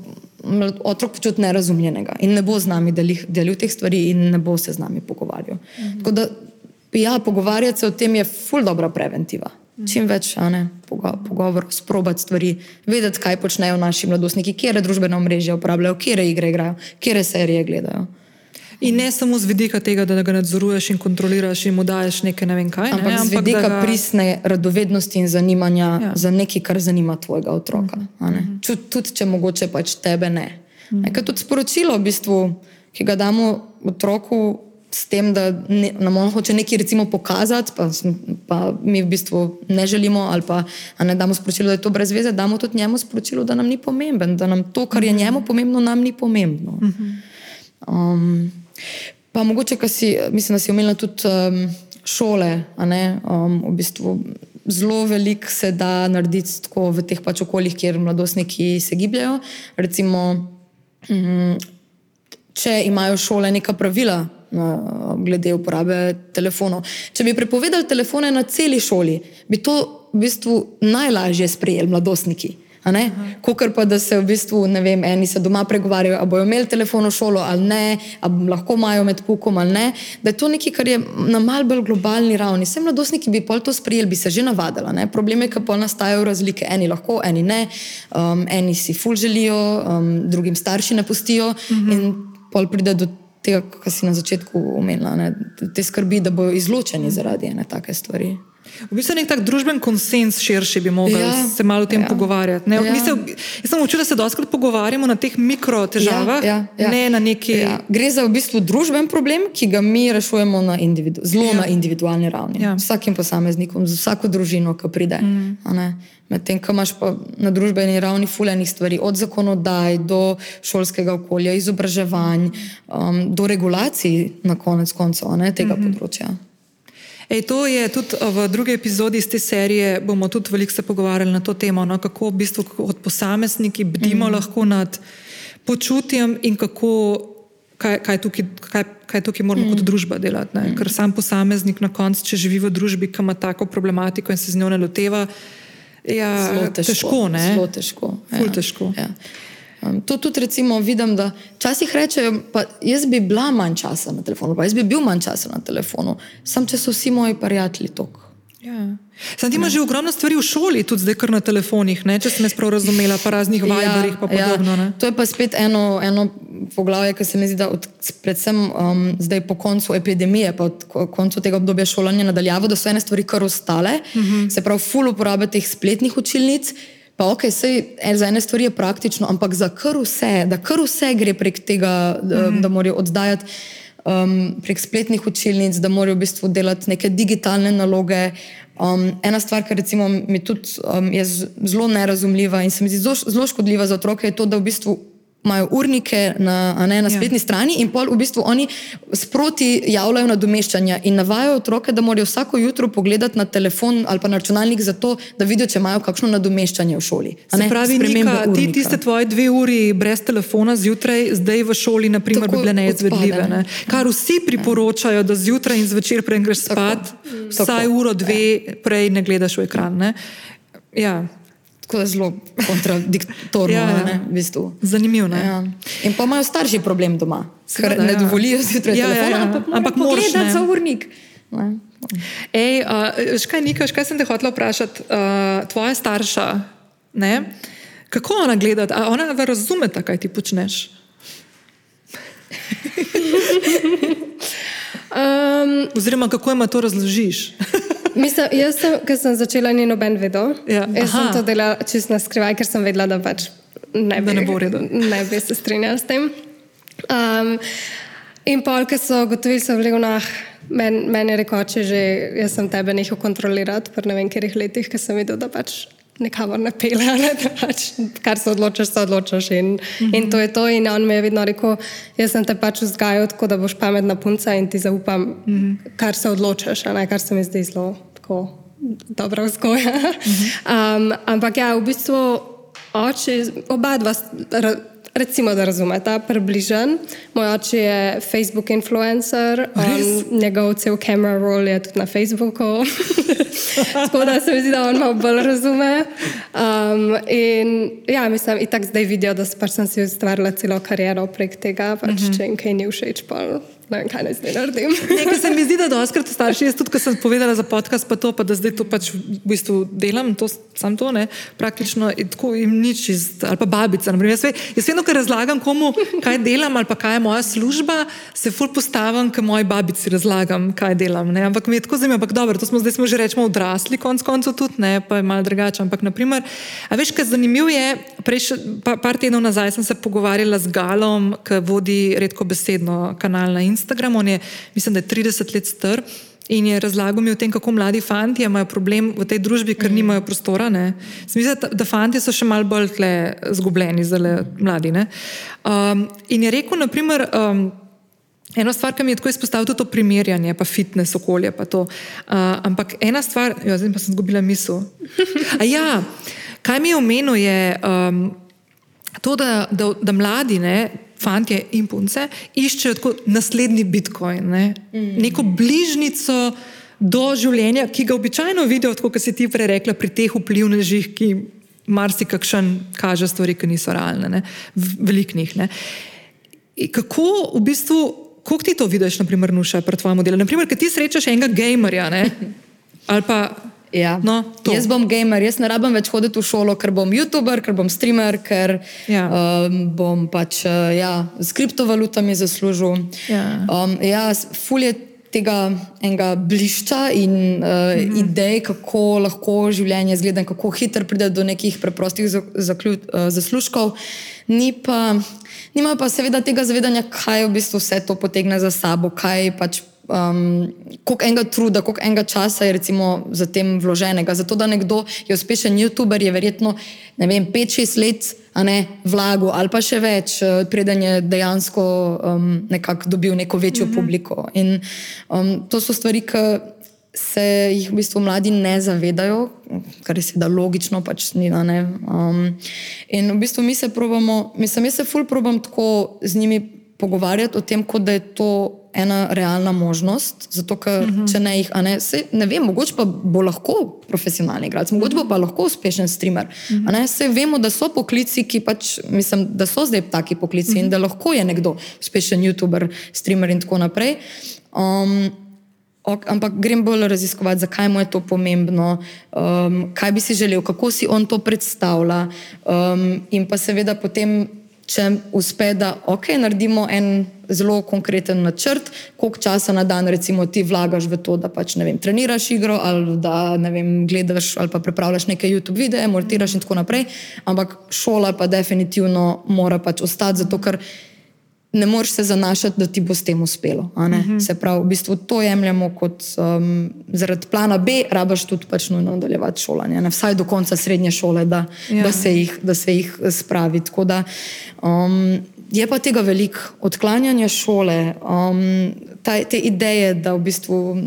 otrok počuti nerazumljenega in ne bo z nami delil teh stvari in ne bo se z nami pogovarjal. Mhm. Tako da, ja, pogovarjati se o tem je ful dobra preventiva. Mhm. Čim več ne, pogovorov, sprobati stvari, vedeti, kaj počnejo naši mladostniki, kje družbene omrežje uporabljajo, kje igre igrajo, kje serije gledajo. In ne samo z vidika tega, da ga nadzoruješ in kontroliraš in mu daješ nekaj ne vem kaj. Ampak ne? z vidika ga... pristne radovednosti in zanimanja ja. za nekaj, kar zanima tvojega otroka. -huh. uh -huh. Tudi če mogoče pač tebe ne. Uh -huh. Nekaj tudi sporočilo, v bistvu, ki ga damo otroku. S tem, da ne, nam on hoče nekaj recimo pokazati, pa, pa mi v bistvu ne želimo, ali pa ne damo sporočilo, da je to brez veze, damo tudi njemu sporočilo, da nam ni pomemben, da nam to, kar je njemu pomembno, nam ni pomembno. Um, Pa mogoče, kar si, mislim, da si omenila tudi um, šole. Um, v bistvu zelo veliko se da narediti tako v teh pač okoljih, kjer mladostniki se gibljajo. Recimo, um, če imajo šole neka pravila. Glede uporabe telefonov. Če bi prepovedali telefone na celi šoli, bi to v bistvu najlažje sprejeli mladostniki. Kot pa da se v bistvu, ne vem, eni se doma pregovarjajo, ali bojo imeli telefon v šolo ali ne, ali lahko imajo med pukom ali ne. Da je to nekaj, kar je na mal bolj globalni ravni. Vse mladostniki bi pol to sprejeli, bi se že navadili. Ne? Problem je, ker pol nastajajo razlike. Eni lahko, eni ne, um, eni si ful želijo, um, drugim starši ne pustijo mhm. in pol pride do. Tega, kar si na začetku omenila, te skrbi, da bodo izločeni zaradi ene take stvari. V bistvu nek tak družben konsens širši bi mogli Ja, se malo o tem ja. pogovarjati. Ne? Ja. Mislim, jaz sem učila, da se doskrat pogovarjamo na teh mikro težavah, Ja, ja, ja. ne na neki. Ja. Gre za v bistvu družben problem, ki ga mi rešujemo na individu, zelo Ja. na individualni ravni. Ja. Vsakim posameznikom, z vsako družino, ki pride. Mm. Medtem, ko imaš pa na družbeni ravni fulejnih stvari, od zakonodaj do šolskega okolja, izobraževanj, um, do regulacij, na konec koncev, tega mm -hmm. področja. Ej, to je tudi uh, v drugi epizodi iz te serije, bomo tudi veliko se pogovarjali na to temo, no, kako v bistvu kot posamezniki bdimo mm. lahko nad počutjem in kako, kaj, kaj, tukaj, kaj, kaj tukaj moramo mm. kot družba delati. Ne? Ker sam posameznik na koncu, če živi v družbi, ki ima tako problematiko in se z njo ne loteva, ja, Zelo težko. težko ne? Zelo težko. Ful težko. Ja. Um, to tudi recimo vidim, da včasih rečejo, pa jaz bi bila manj časa na telefonu, pa jaz bi bil manj časa na telefonu, sam če so vsi moji prijatelji tok. Ja. Sam ti imaš že ogromno stvari v šoli, tudi zdaj kar na telefonih, ne? če sem jaz prav razumela, pa raznih Viberih pa podobno. Ja, Ja, to je pa spet eno, eno poglavje, ki se mi zdi, da od, predvsem um, zdaj po koncu epidemije, ko- koncu tega obdobja šolanja nadaljavo, da so ene stvari kar ostale, uh Mhm. -huh. se pravi, ful uporabe teh spletnih učilnic. Pa ok, sej, za ene stvari je praktično, ampak za kar vse, da kar vse gre prek tega, da, Mhm. da morajo oddajati um, prek spletnih učilnic, da morajo v bistvu delati neke digitalne naloge. Um, ena stvar, ki recimo mi tudi um, je zelo nerazumljiva in se mi zdi zelo škodljiva za otroke, je to, da v bistvu imajo urnike na, ne, na spletni ja. strani in pol v bistvu oni sproti javljajo nadomeščanja in navajajo otroke, da morajo vsako jutro pogledati na telefon ali pa na računalnik za to, da vidijo, če imajo kakšno nadomeščanje v šoli. Se pravi, Nika, ti tiste tvoje dve uri brez telefona zjutraj, zdaj v šoli, naprimer, Tako bi bile neizvedljive. odpade, Ne? Kar vsi priporočajo, da zjutraj in zvečer, preden greš spat, vsaj uro, dve prej ne gledaš v ekran. Ne? Ja, Tako je zelo kontradiktorno, Ja, ja, ja. ne, v bistvu. zanimivo. Ne? Ja. In pa imajo starši problem doma, ker ne ja. dovolijo zjutraj Ja, ja, telefona, ja. ampak, Ampak ampak moraš, pogledati ne. za urnik. Ne. Ej, uh, škaj, Nika, škaj sem te hotela vprašati? Uh, tvoja starša, ne? kako ona gleda, a ona razume, kaj ti počneš? Um, Oziroma, kako jim to razložiš? mislim, jaz, sem, ko sem začela, ni noben vedel. Ja, Jaz aha. sem to delala čisto na skrivaj, ker sem vedela, da pač ne bi, Da ne bo v redu. ne bi se strinjala s tem. Um, in pol, ko so gotovili, so bili vnah, meni men je rekel, če že jaz sem tebe nehal kontrolirati, pa ne vem, ker jih letih, ker sem videl, da pač nikamor ne pele, ne, da pač, kar se odločiš, se odločiš. In, mm -hmm. in to je to. In on mi je vedno rekel, jaz sem te pač vzgajal tako, da boš pametna punca in ti zaupam, mm -hmm. kar se odločiš, ne, kar se mi zdi zelo tako dobra vzgoja. Um, ampak ja, v bistvu oči, oba dva, recimo, da razumeta, približen. Moj oče je Facebook influencer, on, njegov cel camera roll je tudi na Facebooku. Tako da se mi zdi, da on malo bolj razume. Um, in ja, mislim, in tako zdaj vidijo, da pač sem si ustvarila celo kariero prek tega, pač, mm -hmm. če jim kaj ni všeč, pa ne vem, kaj naj zdaj naredim. Nekaj se mi zdi, da doskrat starši, jaz tudi, ko sem povedala za podcast, pa to, pa da zdaj to pač v bistvu delam, to, sam to ne, praktično in tako jim nič iz, ali pa babica. naprimer. Jaz, jaz vedno, ko razlagam komu, kaj delam ali pa kaj je moja služba, se ful postavim, ker moji babici razlagam, kaj delam. Ne? Ampak mi je tako zanimivo, ampak dobro, to smo zdaj smo že rečemo odrasli, konc koncev tudi ne, pa je malo drugače. Ampak, naprimer, a veš, kaj zanimivo je, prej, še, pa, par tednov nazaj sem se pogovarjala z Galom, ki vodi redko besedno kanal na Instagramu, on je, mislim, da je 30 let star. In je razlagal mi o tem, kako mladi fanti imajo problem v tej družbi, ker nimajo prostora. ne. Se mi zdi, da, da fanti so še malo bolj tle zgubljeni, zdaj mladi. ne. Um, in je rekel, naprimer, um, eno stvar, ki mi je tako izpostavil, tudi to primerjanje, pa fitness okolje. Pa to. uh, ampak ena stvar, jo, zdaj pa sem izgubila misel. A ja, kaj mi je omenil, je um, to, da, da, da mladi, ne, fantje in punce, iščejo tako naslednji bitcoin, ne, mm. neko bližnico do življenja, ki ga običajno vidijo, tako kot si ti prej rekla, pri teh vplivnežih, ki marsikakšen kaže stvari, ki niso realne, ne, v- veliko njih. ne. In Kako v bistvu, kako ti to vidiš, naprimer, Nuša, pri tvojem delu? Naprimer, kad ti srečaš enega gamerja, ne, ali pa. Ja. No, to. jaz bom gamer, jaz ne rabim več hoditi v šolo, ker bom YouTuber, ker bom streamer, ker Ja. um, bom pač uh, ja, s kriptovalutami zaslužil. Ja. Um, ja, ful je tega enega blišča in uh, -hmm. idej, kako lahko življenje izgleda, kako hitro pride do nekih preprostih zaklju, uh, zaslužkov, ni pa, nima pa seveda tega zavedanja, kaj v bistvu vse to potegne za sabo, kaj pač. Um, koliko enega truda, koliko enega časa je za tem vloženega. Zato, da nekdo je uspešen YouTuber, je verjetno 5-6 let ne, vlago ali pa še več, eh, preden je dejansko um, nekako dobil neko večjo -hmm. publiko. In um, to so stvari, ki se jih v bistvu mladi ne zavedajo, kar je seveda logično, pač ni da ne. Um, in v bistvu mi se probamo, mislim, jaz se ful probam tako z njimi pogovarjati o tem, kot da je to ena realna možnost, zato ker uh -huh. če ne jih, ne, sej, ne vem, mogoče pa bo lahko profesionalni igralec, mogoče bo pa lahko uspešen streamer. Uh -huh. Sej vemo, da so poklici, ki pač, mislim, da so zdaj taki poklici uh -huh. in da lahko je nekdo uspešen YouTuber, streamer in tako naprej. Um, Ok, ampak grem bolj raziskovati, zakaj mu je to pomembno, um, kaj bi si želel, kako si on to predstavlja. Um, in pa seveda potem če uspe, da ok, naredimo en zelo konkreten načrt, koliko časa na dan recimo ti vlagaš v to, da pač ne vem, treniraš igro ali da ne vem, gledaš ali pa pripravljaš neke YouTube videe, mortiraš in tako naprej, ampak šola pa definitivno mora pač ostati, zato ker ne moreš se zanašati, da ti bo s tem uspelo. Uh mhm. -huh. Se pravi, v bistvu to jemljemo kot um, zaradi plana B, rabaš tudi pač nujno nadaljevati šolanje, ne? vsaj do konca srednje šole, da, ja. da, se, jih, da se jih spravi. Da, um, je pa tega veliko, odklanjanje šole, um, ta, te ideje, da v bistvu.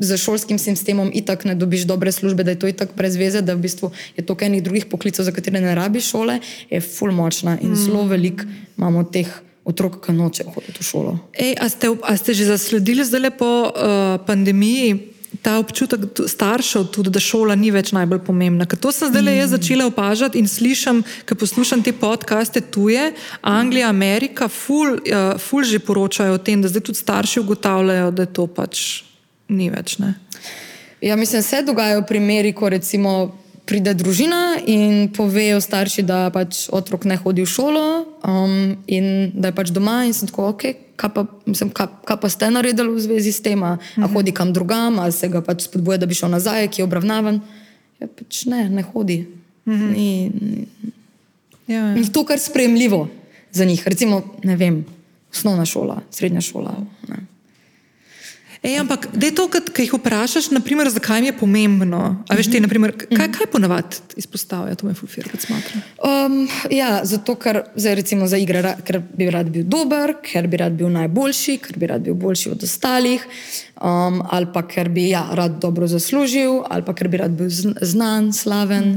Za šolskim sistemom itak ne dobiš dobre službe, da je to itak brez veze, da v bistvu je to enih drugih poklicov, za katere ne rabiš šole, je full močna in mm. zelo veliko imamo teh otrok, ki noče hoditi v šolo. Ej, a, ste, a ste že zasledili zdaj po uh, pandemiji? Ta občutek staršev, tudi, da šola ni več najbolj pomembna. Ker to sem zdaj le mm. začela opažati in slišim, ko poslušam te podcaste tuje, Anglija, Amerika, ful, uh, ful že poročajo o tem, da zdaj tudi starši ugotavljajo, da to pač ni več. Ne? Ja, mislim, se dogajajo primeri, ko recimo pride družina in povejo starši, da pač otrok ne hodi v šolo um, in da je pač doma. In sem tako, ok, kaj pa, mislim, kaj, kaj pa ste naredili v zvezi s tem, uh mhm. hodi kam drugam, ali se ga pač spodbuja, da bi šel nazaj, ki je obravnavan. Ja, pač ne, ne hodi. Mhm. ni, ni, ja, ja. ni to, kar je sprejemljivo za njih. Recimo, ne vem, osnovna šola, srednja šola. Ne. Ej, ampak, da je to, kar jih vprašaš, naprimer, zakaj mi je pomembno. A veš, ti, naprimer, kaj, kaj ponavadi izpostavljajo, to me fulfira, kot smatram? Um, ja, zato, ker zdaj, recimo, za igre, ker bi rad bil dober, ker bi rad bil najboljši, ker bi rad bil boljši od ostalih, um, ali pa ker bi ja, rad dobro zaslužil, ali pa ker bi rad bil znan, slaven.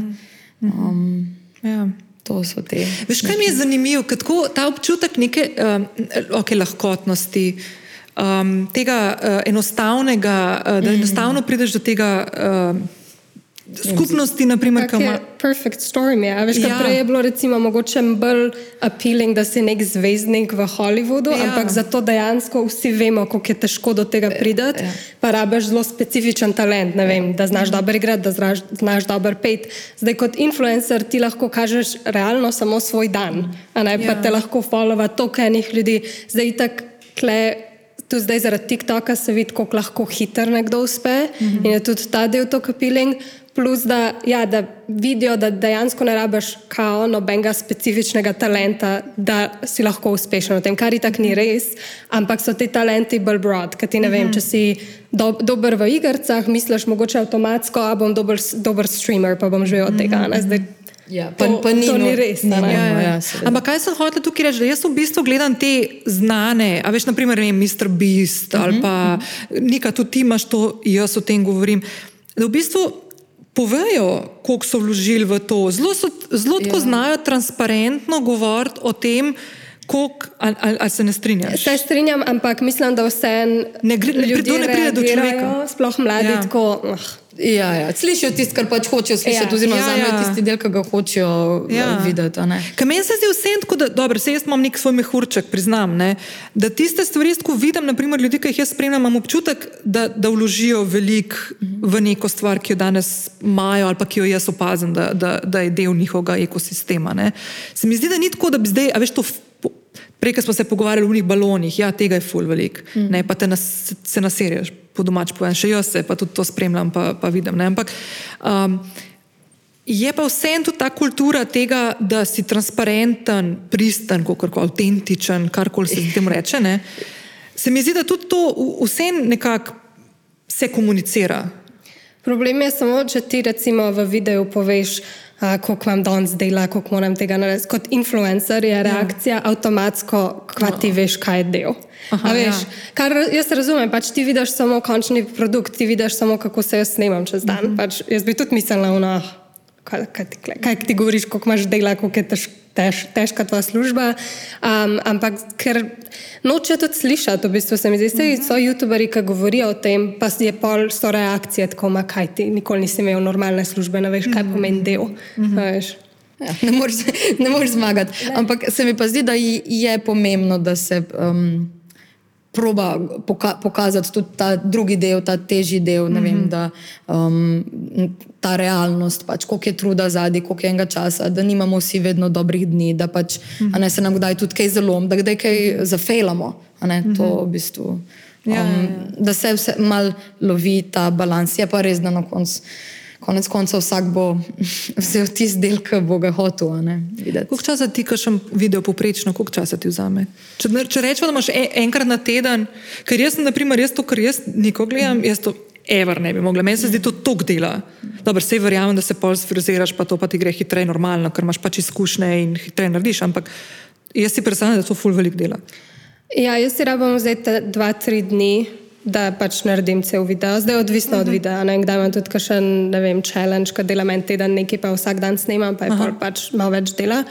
Um, ja. To so te. Veš, kaj mi je zanimivo, kako ta občutek neke um, okay, lahkotnosti um, tega uh, enostavnega, uh, da mhm. enostavno prideš do tega. Uh, Skupnosti, naprimer, ki imajo. Perfect storm je. Veš, ja. Prej je bilo recimo mogoče bolj appealing, da si nek zvezdnik v Hollywoodu, ja. ampak zato dejansko vsi vemo, kako je težko do tega priti. Ja. Pa rabiš zelo specifičen talent, vem, da znaš ja. dobro igrati, da znaš, znaš dobro pet. Zdaj kot influencer ti lahko kažeš realno samo svoj dan, a ne ja. pa te lahko followa toliko enih ljudi. Zdaj tako tu zdaj zaradi TikToka se vidi, kako lahko hitro nekdo uspe mm -hmm. in je tudi ta del to kapiling. Plus, da, ja, da vidijo, da dejansko ne rabiš kao nobenega specifičnega talenta, da si lahko uspešen v tem, kar je tako ni res, ampak so ti talenti bolj broad. Ker ti ne vem, če si do, dober v igrah, misliš mogoče avtomatsko, a bom dober, dober streamer, pa bom živel od tega. Zdaj, Ja, pa, to, pa ni, to ni no, res. Ne, ne, ja, ja. Ja, Ampak kaj sem hotel tukaj reči? Jaz v bistvu gledam te znane, a veš, naprimer, ne, Mr. Beast uh -huh, ali mhm, pa uh -huh. nekaj, tudi ti imaš to, jaz o tem govorim. Da v bistvu povejo, koliko so vložili v to. Zelo, so, zelo ja. znajo transparentno govoriti o tem. Kolik, ali, ali, ali se ne strinjaš? Se strinjam, ampak mislim, da vse ne gre, ne, ne pride do človeka. Sploh mladi ja. tako. Uh. Ja, ja. Slišijo tisto, kar pač hočejo slišati, ja. oziroma ja, ja. tisti del, ki ga hočejo eh, ja. videti. Meni se zdi vse tako, da dobro, se jaz imam nek svoj mehurček, priznam. Ne, da tiste stvari, ko vidim, naprimer, ljudi, ki jih jaz spremljam, imam občutek, da, da vložijo veliko v neko stvar, ki jo danes imajo ali pa ki jo jaz opazim, da, da, da je del njihovega ekosistema. Ne. Se mi zdi, da ni tako, da bi zdaj, a veš, to Prej smo se pogovarjali o njih balonih, ja, tega je ful velik, mm. ne, pa te nas, se naserješ, po domač povem, še jaz se pa tudi to spremljam, pa, pa vidim. Ne, ampak um, je pa vseeno tudi ta kultura tega, da si transparenten, pristen, kako avtentičen, karkoli se temu reče. Ne, se mi zdi, da tudi to vse nekako se komunicira. Problem je samo, če ti recimo v videu poveš, koliko imam danes dela, koliko moram tega narediti. Kot influencer je ja. reakcija ja. avtomatsko, kva ti veš, kaj je del. Aha, veš, ja. kar, jaz razumem, pač ti vidiš samo končni produkt, ti vidiš samo, kako se jaz snemam čez dan. Mhm. pač, jaz bi tudi mislila, no, kaj, kaj, kaj, kaj ti govoriš, koliko imaš dela, koliko je težko tež, težka tvoja služba. Um, ampak ker noče tudi slišati, v bistvu se mi zdi, da uh -huh. so YouTuberi, ki govorijo o tem, pa je pol so reakcije, tako ima kaj ti, nikoli nisi imel normalne službe, ne veš, kaj uh -huh. pomeni del. Uh -huh. Ja, ne moreš zmagati. Ampak se mi pa zdi, da je pomembno, da se um, proba poka pokazati tudi ta drugi del, ta težji del, mm -hmm. vem, da, um, ta realnost, pač, koliko je truda zadnji, koliko je enega časa, da nimamo vsi vedno dobrih dni, da pač, mm -hmm. ne, se nam kdaj tudi kaj zelo, da kdaj kaj zafejlamo. Ne, mm -hmm. to, v bistvu, um, ja, ja, ja. Da se vse mal lovi ta balans, je pa res, da na koncu konec koncev vsak bo vzel tisti del, ki bo ga hotel. Koliko časa ti, ki še video poprečno, koliko časa ti vzame? Če, če rečemo, da imaš en, enkrat na teden, ker jaz, naprimer, jaz to, kar jaz niko gledam, jaz to ever ne bi mogla. Meni se zdi to tok dela. Dobro, vse verjamem, da se pol sfriziraš, pa to pa ti gre hitreje normalno, ker imaš pač izkušnje in hitreje narediš, ampak jaz si predstavljam, da to ful velik dela. Ja, jaz si rabim vzeti dva, tri dni da pač naredim cel video. Zdaj je odvisno uh -huh. od mhm. videa. Ne? Kdaj imam tudi še en challenge, ki delam en teden, nekaj pa vsak dan snimam, pa je pol pač malo več dela.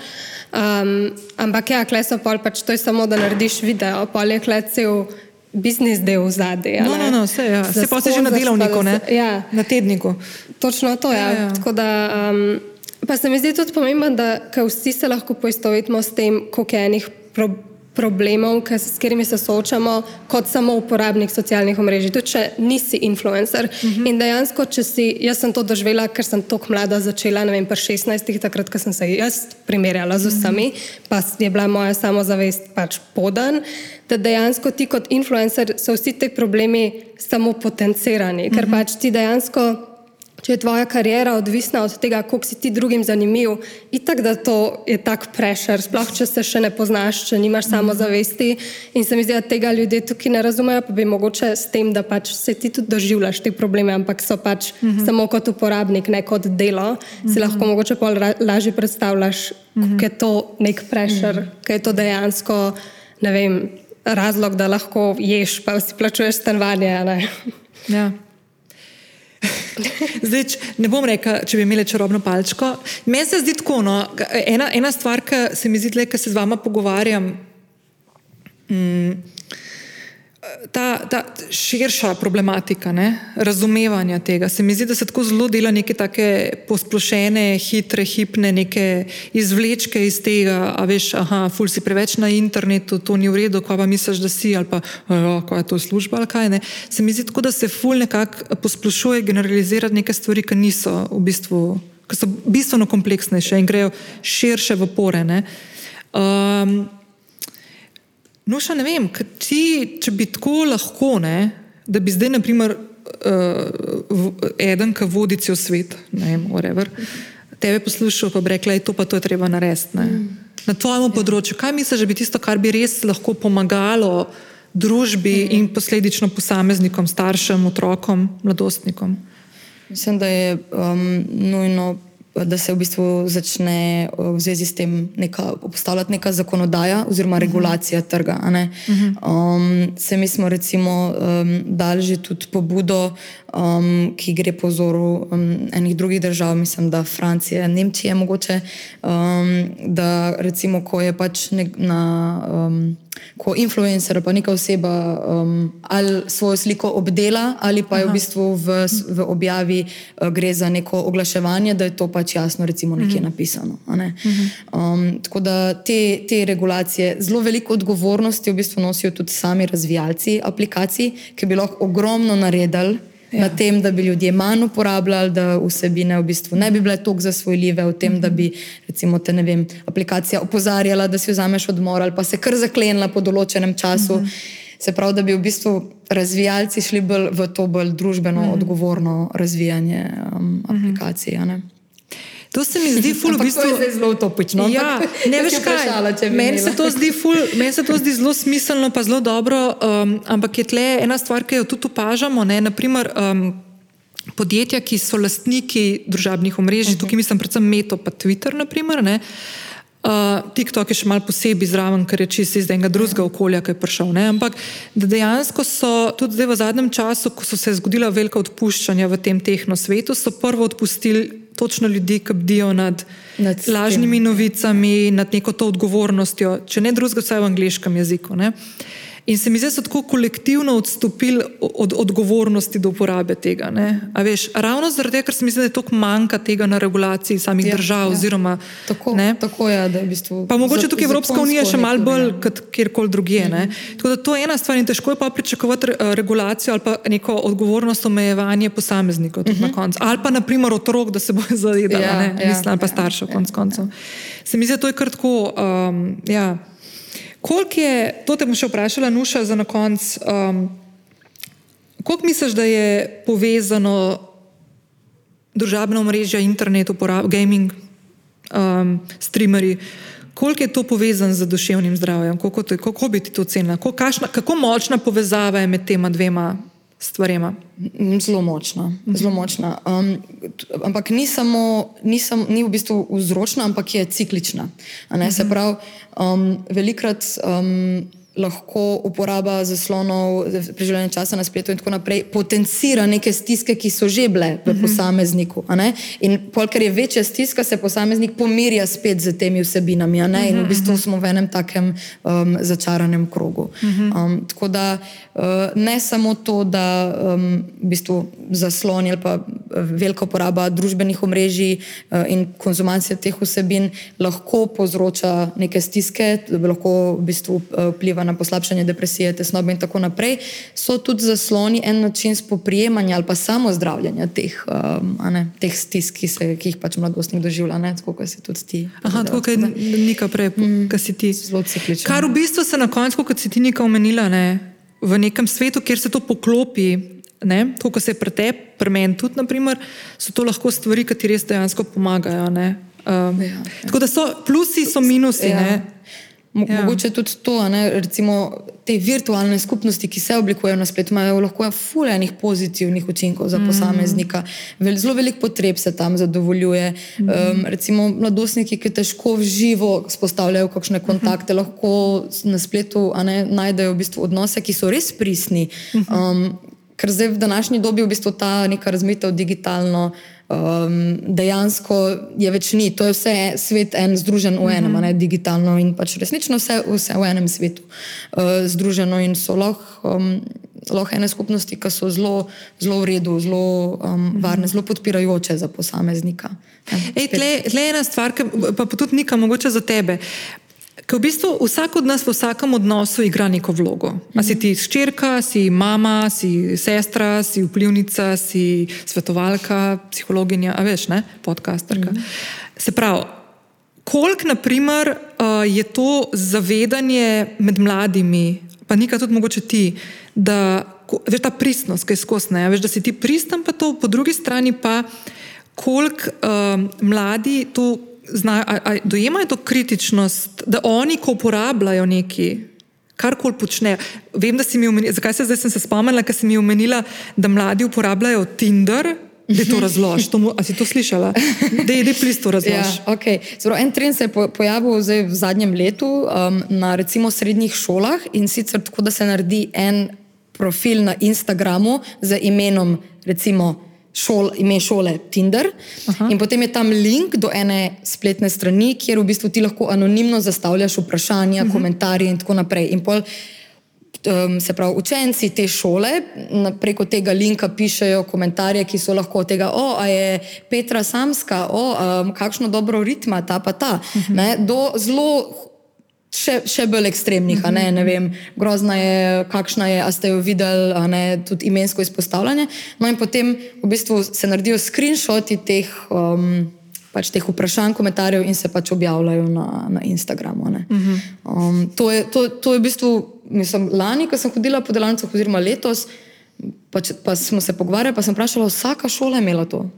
Um, ampak ja, klej so pol pač to je samo, da narediš video, pol je klej cel biznis del v zadnji. No, no, no, vse, ja. Se pa si že na delovniku, ne? Ja. Na tedniku. Točno to, ja. ja, ja. Tako da, um, pa se mi zdi tudi pomembno, da vsi se lahko poistovetimo s tem, koliko je enih problemov problemov, s katerimi se soočamo, kot samo uporabnik socialnih omrežij, tudi če nisi influencer. Uh mhm. -huh. In dejansko, če si, jaz sem to doživela, ker sem tako mlada začela, ne vem, pa 16, takrat, ko sem se jaz primerjala z vsemi, uh -huh. pa je bila moja samozavest pač podan, da dejansko ti kot influencer so vsi ti problemi samo potencirani, uh -huh. ker mhm. pač ti dejansko. Če je tvoja karijera odvisna od tega, koliko si ti drugim zanimiv, itak da to je tak prešer, sploh če se še ne poznaš, če nimaš samozavesti. In se mi zdi, da tega ljudje tukaj ne razumejo, pa bi mogoče s tem, da pač se ti tudi doživljaš te probleme, ampak so pač uh mhm. -huh. samo kot uporabnik, ne kot delo, uh -huh. si lahko mogoče pol lažje predstavljaš, uh -huh. kaj je to nek prešer, uh -huh. kaj je to dejansko, ne vem, razlog, da lahko ješ, pa si plačuješ stanovanje. Ja. Zdaj, ne bom rekel, če bi imeli čarobno palčko. Meni se zdi tako, no, ena, ena stvar, ki se mi zdi, da se z vama pogovarjam. Mm, ta, ta širša problematika, ne, razumevanja tega. Se mi zdi, da se tako zelo dela neke take posplošene, hitre, hipne, neke izvlečke iz tega. A veš, aha, ful si preveč na internetu, to ni v redu, kaj pa misliš, da si, ali pa kaj je to služba, ali kaj ne. Se mi zdi tako, da se ful nekako posplošuje, generalizira neke stvari, ki niso v bistvu, ki so bistveno kompleksnejše in grejo širše v pore. Um, No, še ne vem, ti, če bi tako lahko, ne, da bi zdaj, naprimer, uh, eden, ki vodi cel svet, ne vem, whatever, tebe poslušal, pa bi rekla, da je to pa to je treba narediti. Mm. Na tvojem ja. področju, kaj misliš, da bi tisto, kar bi res lahko pomagalo družbi mm. in posledično posameznikom, staršem, otrokom, mladostnikom? Mislim, da je um, nujno da se v bistvu začne v zvezi s tem neka, postavljati neka zakonodaja oziroma regulacija uh -huh. trga. -huh. um, se mi smo recimo um, dali že tudi pobudo, um, ki gre po vzoru um, enih drugih držav, mislim, da Francije, Nemčije mogoče, um, da recimo, ko je pač nek, na. Um, ko influencer pa neka oseba um, ali svojo sliko obdela, ali pa je Aha. v bistvu v, v objavi uh, gre za neko oglaševanje, da je to pač jasno, recimo, nekje mhm. napisano. Ne? Mhm. Um, tako da te, te regulacije, zelo veliko odgovornosti v bistvu nosijo tudi sami razvijalci aplikacij, ki bi lahko ogromno naredili. Ja. na tem, da bi ljudje manj uporabljali, da vsebine v bistvu ne bi bile tako zasvojljive, v tem, da bi recimo te, vem, aplikacija opozarjala, da si vzameš odmor ali pa se kar zaklenila po določenem času. Mhm. Se pravi, da bi v bistvu razvijalci šli bolj v to bolj družbeno mhm. odgovorno razvijanje um, aplikacij. Mhm. To se mi zdi ful, v bistvu zelo utopično. Ja, ne veš kaj. Meni se, men se to zdi zelo smiselno, pa zelo dobro, um, ampak je tle ena stvar, ki jo tudi opažamo. Ne, naprimer, um, podjetja, ki so lastniki družabnih omrežij, uh mhm. -huh. tukaj mislim predvsem Meto, pa Twitter, naprimer, ne, uh, TikTok je še mal posebej zraven, ker je čisto iz enega drugega okolja, ki je prišel. Ne, ampak dejansko so tudi v zadnjem času, ko so se zgodila velika odpuščanja v tem tehno svetu, so prvo odpustili točno ljudi, ki bdijo nad, nad lažnimi novicami, nad neko to odgovornostjo, če ne drugega, vsaj v angliškem jeziku. Ne. In se mi zdi, da so tako kolektivno odstopili od odgovornosti do uporabe tega. Veš, ravno zaradi tega, ker se mi zdi, da je toliko manjka tega na regulaciji samih ja, držav. Ja. Oziroma, tako, tako je, da je v bistvu. Pa mogoče tukaj Evropska unija še malo bolj ja. kot kjerkoli drugje. Mm -hmm. Tako da to je ena stvar in težko je pa pričakovati eh, regulacijo ali pa neko odgovornost omejevanje posameznikov mm -hmm. na koncu. Ali pa naprimer otrok, da se bo zavedal, ja, ja, mislim, ali pa ja, staršev ja, konc koncev. Ja. Se mi zdi, da to je kar tako. Um, ja. Koliko je, to te bom še vprašala, Nuša, za na konec, um, koliko misliš, da je povezano družabno mrežje, internet, uporab, gaming, um, streamerji, koliko je to povezano z duševnim zdravjem, kako bi ti to ocenila, kako močna povezava je med tema dvema stvarema. Zelo močna. Zelo močna. Um, ampak ni samo, ni, sam, ni v bistvu vzročna, ampak je ciklična. Se pravi, um, velikrat. Um, lahko uporaba zaslonov, preživljanje časa na spletu in tako naprej, potencira neke stiske, ki so že bile v mhm. posamezniku. In pol, ker je večja stiska, se posameznik pomirja spet z temi vsebinami. In v mhm, bistvu mhm. smo v enem takem um, začaranem krogu. Um, tako da uh, ne samo to, da um, v bistvu zasloni ali pa uh, velika uporaba družbenih omrežij uh, in konzumacija teh vsebin lahko povzroča neke stiske, lahko v bistvu uh, vpliva na poslabšanje depresije, tesnobe in tako naprej, so tudi zasloni en način spoprijemanja ali pa samo zdravljenja teh, um, ne, teh stisk, ki, se, ki jih pač mladostnik doživlja, tako kot se tudi ti. Aha, tako kot nika prej, mm, kot si ti. Zelo ciklično. Kar v bistvu se na koncu, kot si ti nika omenila, ne, v nekem svetu, kjer se to poklopi. Ne, to, kar se je pretep, pri meni tudi, naprimer, so to lahko stvari, ki ti res dejansko pomagajo. Um, ja, ja. Tako da so plusi, so minusi. Ja. Mo ja. Mogoče tudi to, ne, recimo te virtualne skupnosti, ki se oblikujejo na spletu, imajo lahko fulejnih pozitivnih učinkov za mm. posameznika. Vel, zelo veliko potreb se tam zadovoljuje. Mm. Um, recimo mladostniki, ki težko v živo spostavljajo kakšne kontakte, mm -hmm. lahko na spletu ne, najdejo v bistvu odnose, ki so res pristni. Um, ker zdaj v današnji dobi v bistvu ta neka razmitev digitalno um, dejansko je več ni. To je vse svet en, združen v enem, uh -huh. ne digitalno in pač resnično vse, vse v enem svetu uh, združeno in so lahko. Um, Lahko ene skupnosti, ki so zelo, zelo v redu, zelo um, varne, zelo podpirajoče za posameznika. Ja, Ej, tle, tle je ena stvar, ki pa, tudi nekaj mogoče za tebe. Ker v bistvu vsak od nas v vsakem odnosu igra neko vlogo. A si ti ščirka, si mama, si sestra, si vplivnica, si svetovalka, psihologinja, a veš, ne, podcasterka. Mm. Se pravi, koliko naprimer je to zavedanje med mladimi, pa nekaj tudi mogoče ti, da veš ta pristnost, ki je skosna, veš, da si ti pristen, pa to po drugi strani pa koliko uh, mladi to znajo, a, a dojemajo to kritičnost, da oni, ko uporabljajo neki, kar koli počnejo. Vem, da si mi omenila, zakaj se zdaj sem se spomnila, ker si mi omenila, da mladi uporabljajo Tinder. Da to razlož, ali si to slišala? Da je deplis to razlož. Ja, okay. Zelo, en trend se je pojavil v zadnjem letu um, na recimo srednjih šolah in sicer tako, da se naredi en profil na Instagramu z imenom recimo šol, ime šole Tinder. Aha. In potem je tam link do ene spletne strani, kjer v bistvu ti lahko anonimno zastavljaš vprašanja, uh mhm. -huh. komentarje in tako naprej. In pol, um, se pravi, učenci te šole preko tega linka pišejo komentarje, ki so lahko od tega, o, a je Petra Samska, o, um, kakšno dobro ritma ta pa ta. Uh mhm. -huh. Do zelo še, še bolj ekstremnih. Mm -hmm. ne, ne vem, grozna je, kakšna je, a ste jo videli, ne tudi imensko izpostavljanje. No, in potem v bistvu se naredijo screenshoti teh. Um, Pač teh vprašanj, komentarjev in se pač objavljajo na, na Instagramu. Uh -huh. um, to, je, to, to je v bistvu, mislim, lani, ko sem hodila po delavnicah, oziroma letos, pač, pa smo se pogovarjali, pa sem vprašala, vsaka šola je imela to.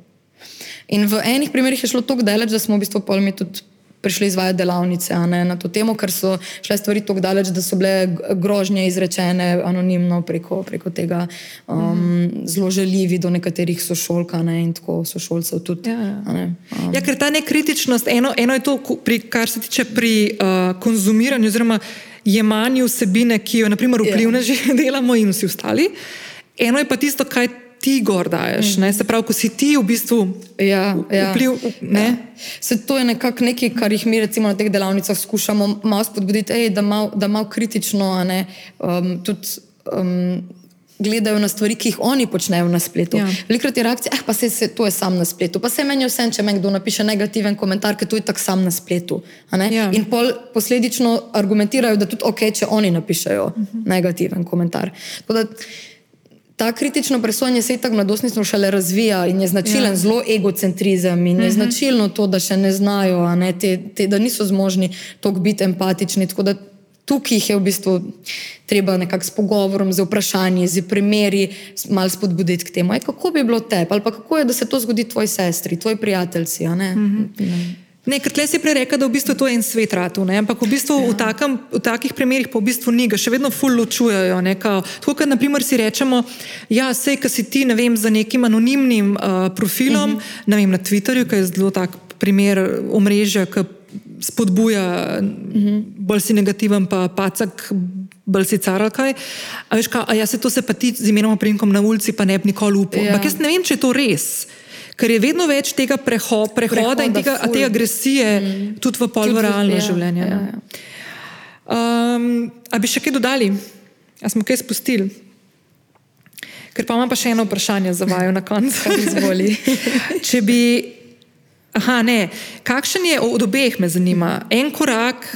In v enih primerih je šlo tako daleč, da smo v bistvu pol mi tudi prišli izvajati delavnice ne, na to temo, ker so šle stvari tako daleč, da so bile grožnje izrečene anonimno preko, preko tega, um, mm -hmm. zelo željivi do nekaterih sošolka ne, in tako sošolcev tudi. Ja, ja. Ne, um. ja, ker ta nekritičnost, eno, eno je to, pri, kar se tiče pri uh, konzumiranju oziroma jemanju vsebine, ki jo, naprimer, vplivneži ja. delamo in vsi ostali. Eno je pa tisto, kaj ti gor daješ. Mm. Se pravi, ko si ti v bistvu ja, ja. vpliv. Ne? Ja. Se to je nekako nekaj, kar jih mi recimo na teh delavnicah skušamo malo spodbuditi, ej, da malo mal kritično um, tudi. Um, Gledajo na stvari, ki jih oni počnejo na spletu. Ja. Velikrat je reakcija, eh, pa se, se to je sam na spletu. Pa se meni vse, če me kdo napiše negativen komentar, ker to je tako sam na spletu. Ja. In pol posledično argumentirajo, da tudi ok, če oni napišejo uh mhm. -huh. negativen komentar. Tako da ta kritično presojanje se tako mladostništvo šele razvija in je značilen ja. zelo egocentrizem in je uh mhm. -huh. značilno to, da še ne znajo, ne, te, te, da niso zmožni toliko biti empatični. Tako da tukaj jih je v bistvu treba nekako s pogovorom, z vprašanji, z primeri malo spodbuditi k temu, kako bi bilo te, ali pa kako je, da se to zgodi tvoji sestri, tvoji prijatelji. Uh -huh. Ne, ker tle si prej rekel, da v bistvu to je en svet ratu, ne? ampak v, bistvu ja. v, takem, v takih primerih pa v bistvu ni, ga še vedno ful ločujejo. Tako kot naprimer si rečemo, ja, sej, ki si ti, ne vem, za nekim anonimnim uh, profilom, uh mhm. -huh. ne vem, na Twitterju, ki je zelo tak primer omrežja, ki spodbuja, uh mhm. -huh. bolj si negativen, pa pacak. Bolj si caral kaj. A, veš, kaj, a ja, se to se pa ti z imenom prinkom na ulici, pa ne bi nikoli upal. Ja. Ampak jaz ne vem, če je to res ker je vedno več tega preho, prehoda, prehoda in tega, te agresije mm. tudi v polno realno ja, življenje. Ja, no. ja. Um, a bi še kaj dodali? A smo kaj spustili? Ker pa imam pa še eno vprašanje za vaju na koncu. Če bi. Aha, ne. Kakšen je od obeh, me zanima, en korak,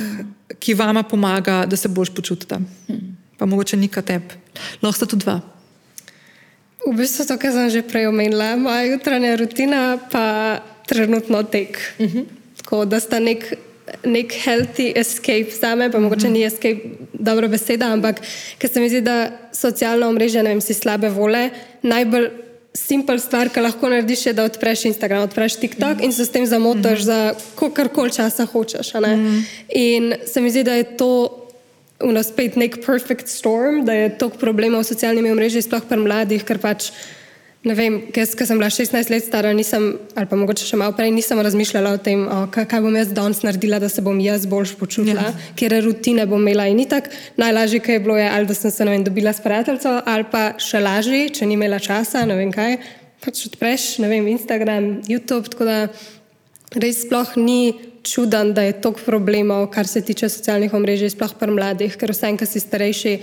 ki vama pomaga, da se boš počutila? Pa mogoče nika tep. Lahko sta tudi dva. V bistvu to, kar sem že prej omenila, moja jutranja rutina, pa trenutno tek. Uh mhm. -huh. Tako da sta nek, nek healthy escape za me, pa uh -huh. mogoče mhm. ni escape dobra beseda, ampak ker se mi zdi, da socialna omrežja, ne vem, si slabe vole, najbolj. Simpel stvar, ki lahko narediš, je, da odpreš Instagram, odpreš TikTok mm. in se s tem zamotaš mm. za kar koli časa hočeš. Mm. In se mi zdi, da je to uno, spet nek perfect storm, da je toliko problemov s socialnimi mrežami, sploh pri mladih, ker pač. Ne vem, jaz, ki sem bila 16 let stara, nisem, ali pa mogoče še malo prej, nisem razmišljala o tem, o, kaj bom jaz danes naredila, da se bom jaz bolj počutila, ja. ker rutine bom imela in tako. Najlažje, kaj je bilo, je, ali da sem se vem, dobila s prijateljico, ali pa še lažje, če ni imela časa, ne vem kaj. Pač odpreš, ne vem, Instagram, YouTube, tako da res sploh ni čuden, da je toliko problemov, kar se tiče socialnih omrežij, sploh pri mladih, ker vsem, ki si starejši,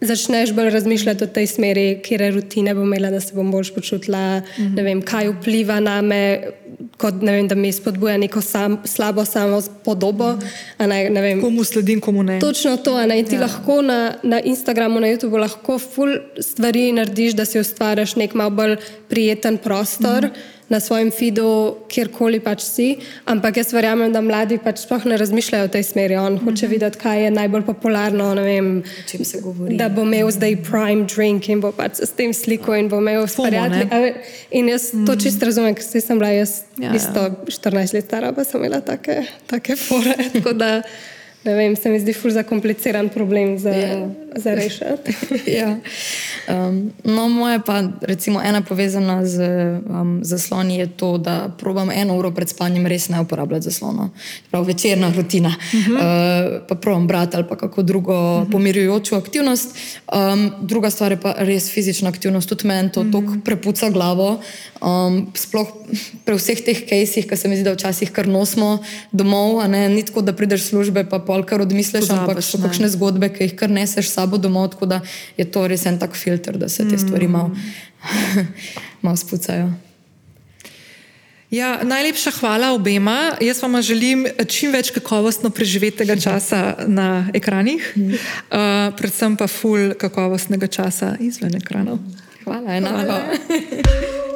začneš bolj razmišljati o tej smeri, kje rutine bom imela, da se bom bolj počutila, mm -hmm. ne vem, kaj vpliva na me, kot ne vem, da mi spodbuja neko sam, slabo samo podobo. Mm -hmm. Komu sledim, komu ne. Točno to, ne? in ti ja. lahko na, na Instagramu, na YouTubu lahko ful stvari narediš, da si ustvariš nek malo bolj prijeten prostor. Mm -hmm na svojem feedu, kjerkoli pač si. Ampak jaz verjamem, da mladi pač sploh ne razmišljajo v tej smeri. On mm -hmm. hoče videti, kaj je najbolj popularno. Vem, da bo imel zdaj prime drink in bo pač s tem sliko in bo imel sprijatelje. In jaz mm. to čist razumem, ker sem bila jaz ja, isto ja. 14 let stara, pa sem imela take, take fore. Ne vem, se mi zdi fur za kompliciran problem za, yeah. Ja. za rešiti. ja. um, no, moje pa, recimo, ena povezana z um, zasloni je to, da probam eno uro pred spanjem res ne uporabljati zaslona. Prav večerna rutina. Uh -huh. uh, pa probam brati ali pa kako drugo uh -huh. pomirjujočo aktivnost. Um, druga stvar je pa res fizična aktivnost. Tudi meni to uh -huh. prepuca glavo. Um, sploh pri vseh teh kajsih, ki se mi zdi, da včasih kar nosimo domov, ni tako, da prideš službe pa pol kar odmisliš, ampak so kakšne zgodbe, ki jih kar neseš sabo domov, tako da je to res en tak filter, da se te stvari malo mal spucajo. Ja, najlepša hvala obema. Jaz vam želim čim več kakovostno preživetega časa na ekranih, uh, predvsem pa ful kakovostnega časa izven ekranov. Hvala, enako. Hvala.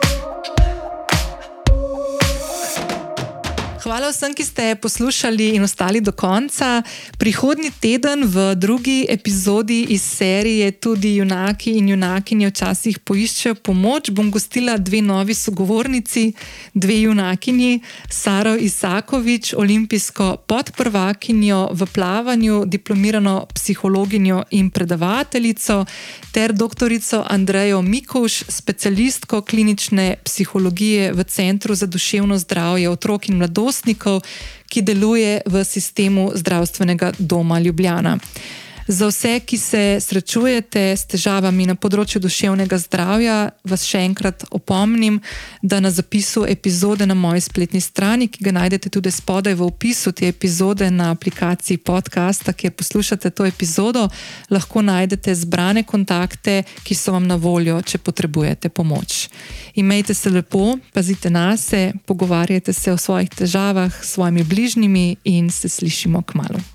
Hvala vsem, ki ste poslušali in ostali do konca. Prihodnji teden v drugi epizodi iz serije tudi junaki in junakinje včasih poiščejo pomoč. Bom gostila dve novi sogovornici, dve junakinji, Saro Isakovič, olimpijsko podprvakinjo v plavanju, diplomirano psihologinjo in predavateljico, ter doktorico Andrejo Mikuš, specialistko klinične psihologije v Centru za duševno zdravje otrok in mladosti starostnikov, ki deluje v sistemu zdravstvenega doma Ljubljana. Za vse, ki se srečujete s težavami na področju duševnega zdravja, vas še enkrat opomnim, da na zapisu epizode na moji spletni strani, ki ga najdete tudi spodaj v opisu te epizode na aplikaciji podcasta, kjer poslušate to epizodo, lahko najdete zbrane kontakte, ki so vam na voljo, če potrebujete pomoč. Imejte se lepo, pazite na se, pogovarjajte se o svojih težavah s svojimi bližnjimi in se slišimo k malu.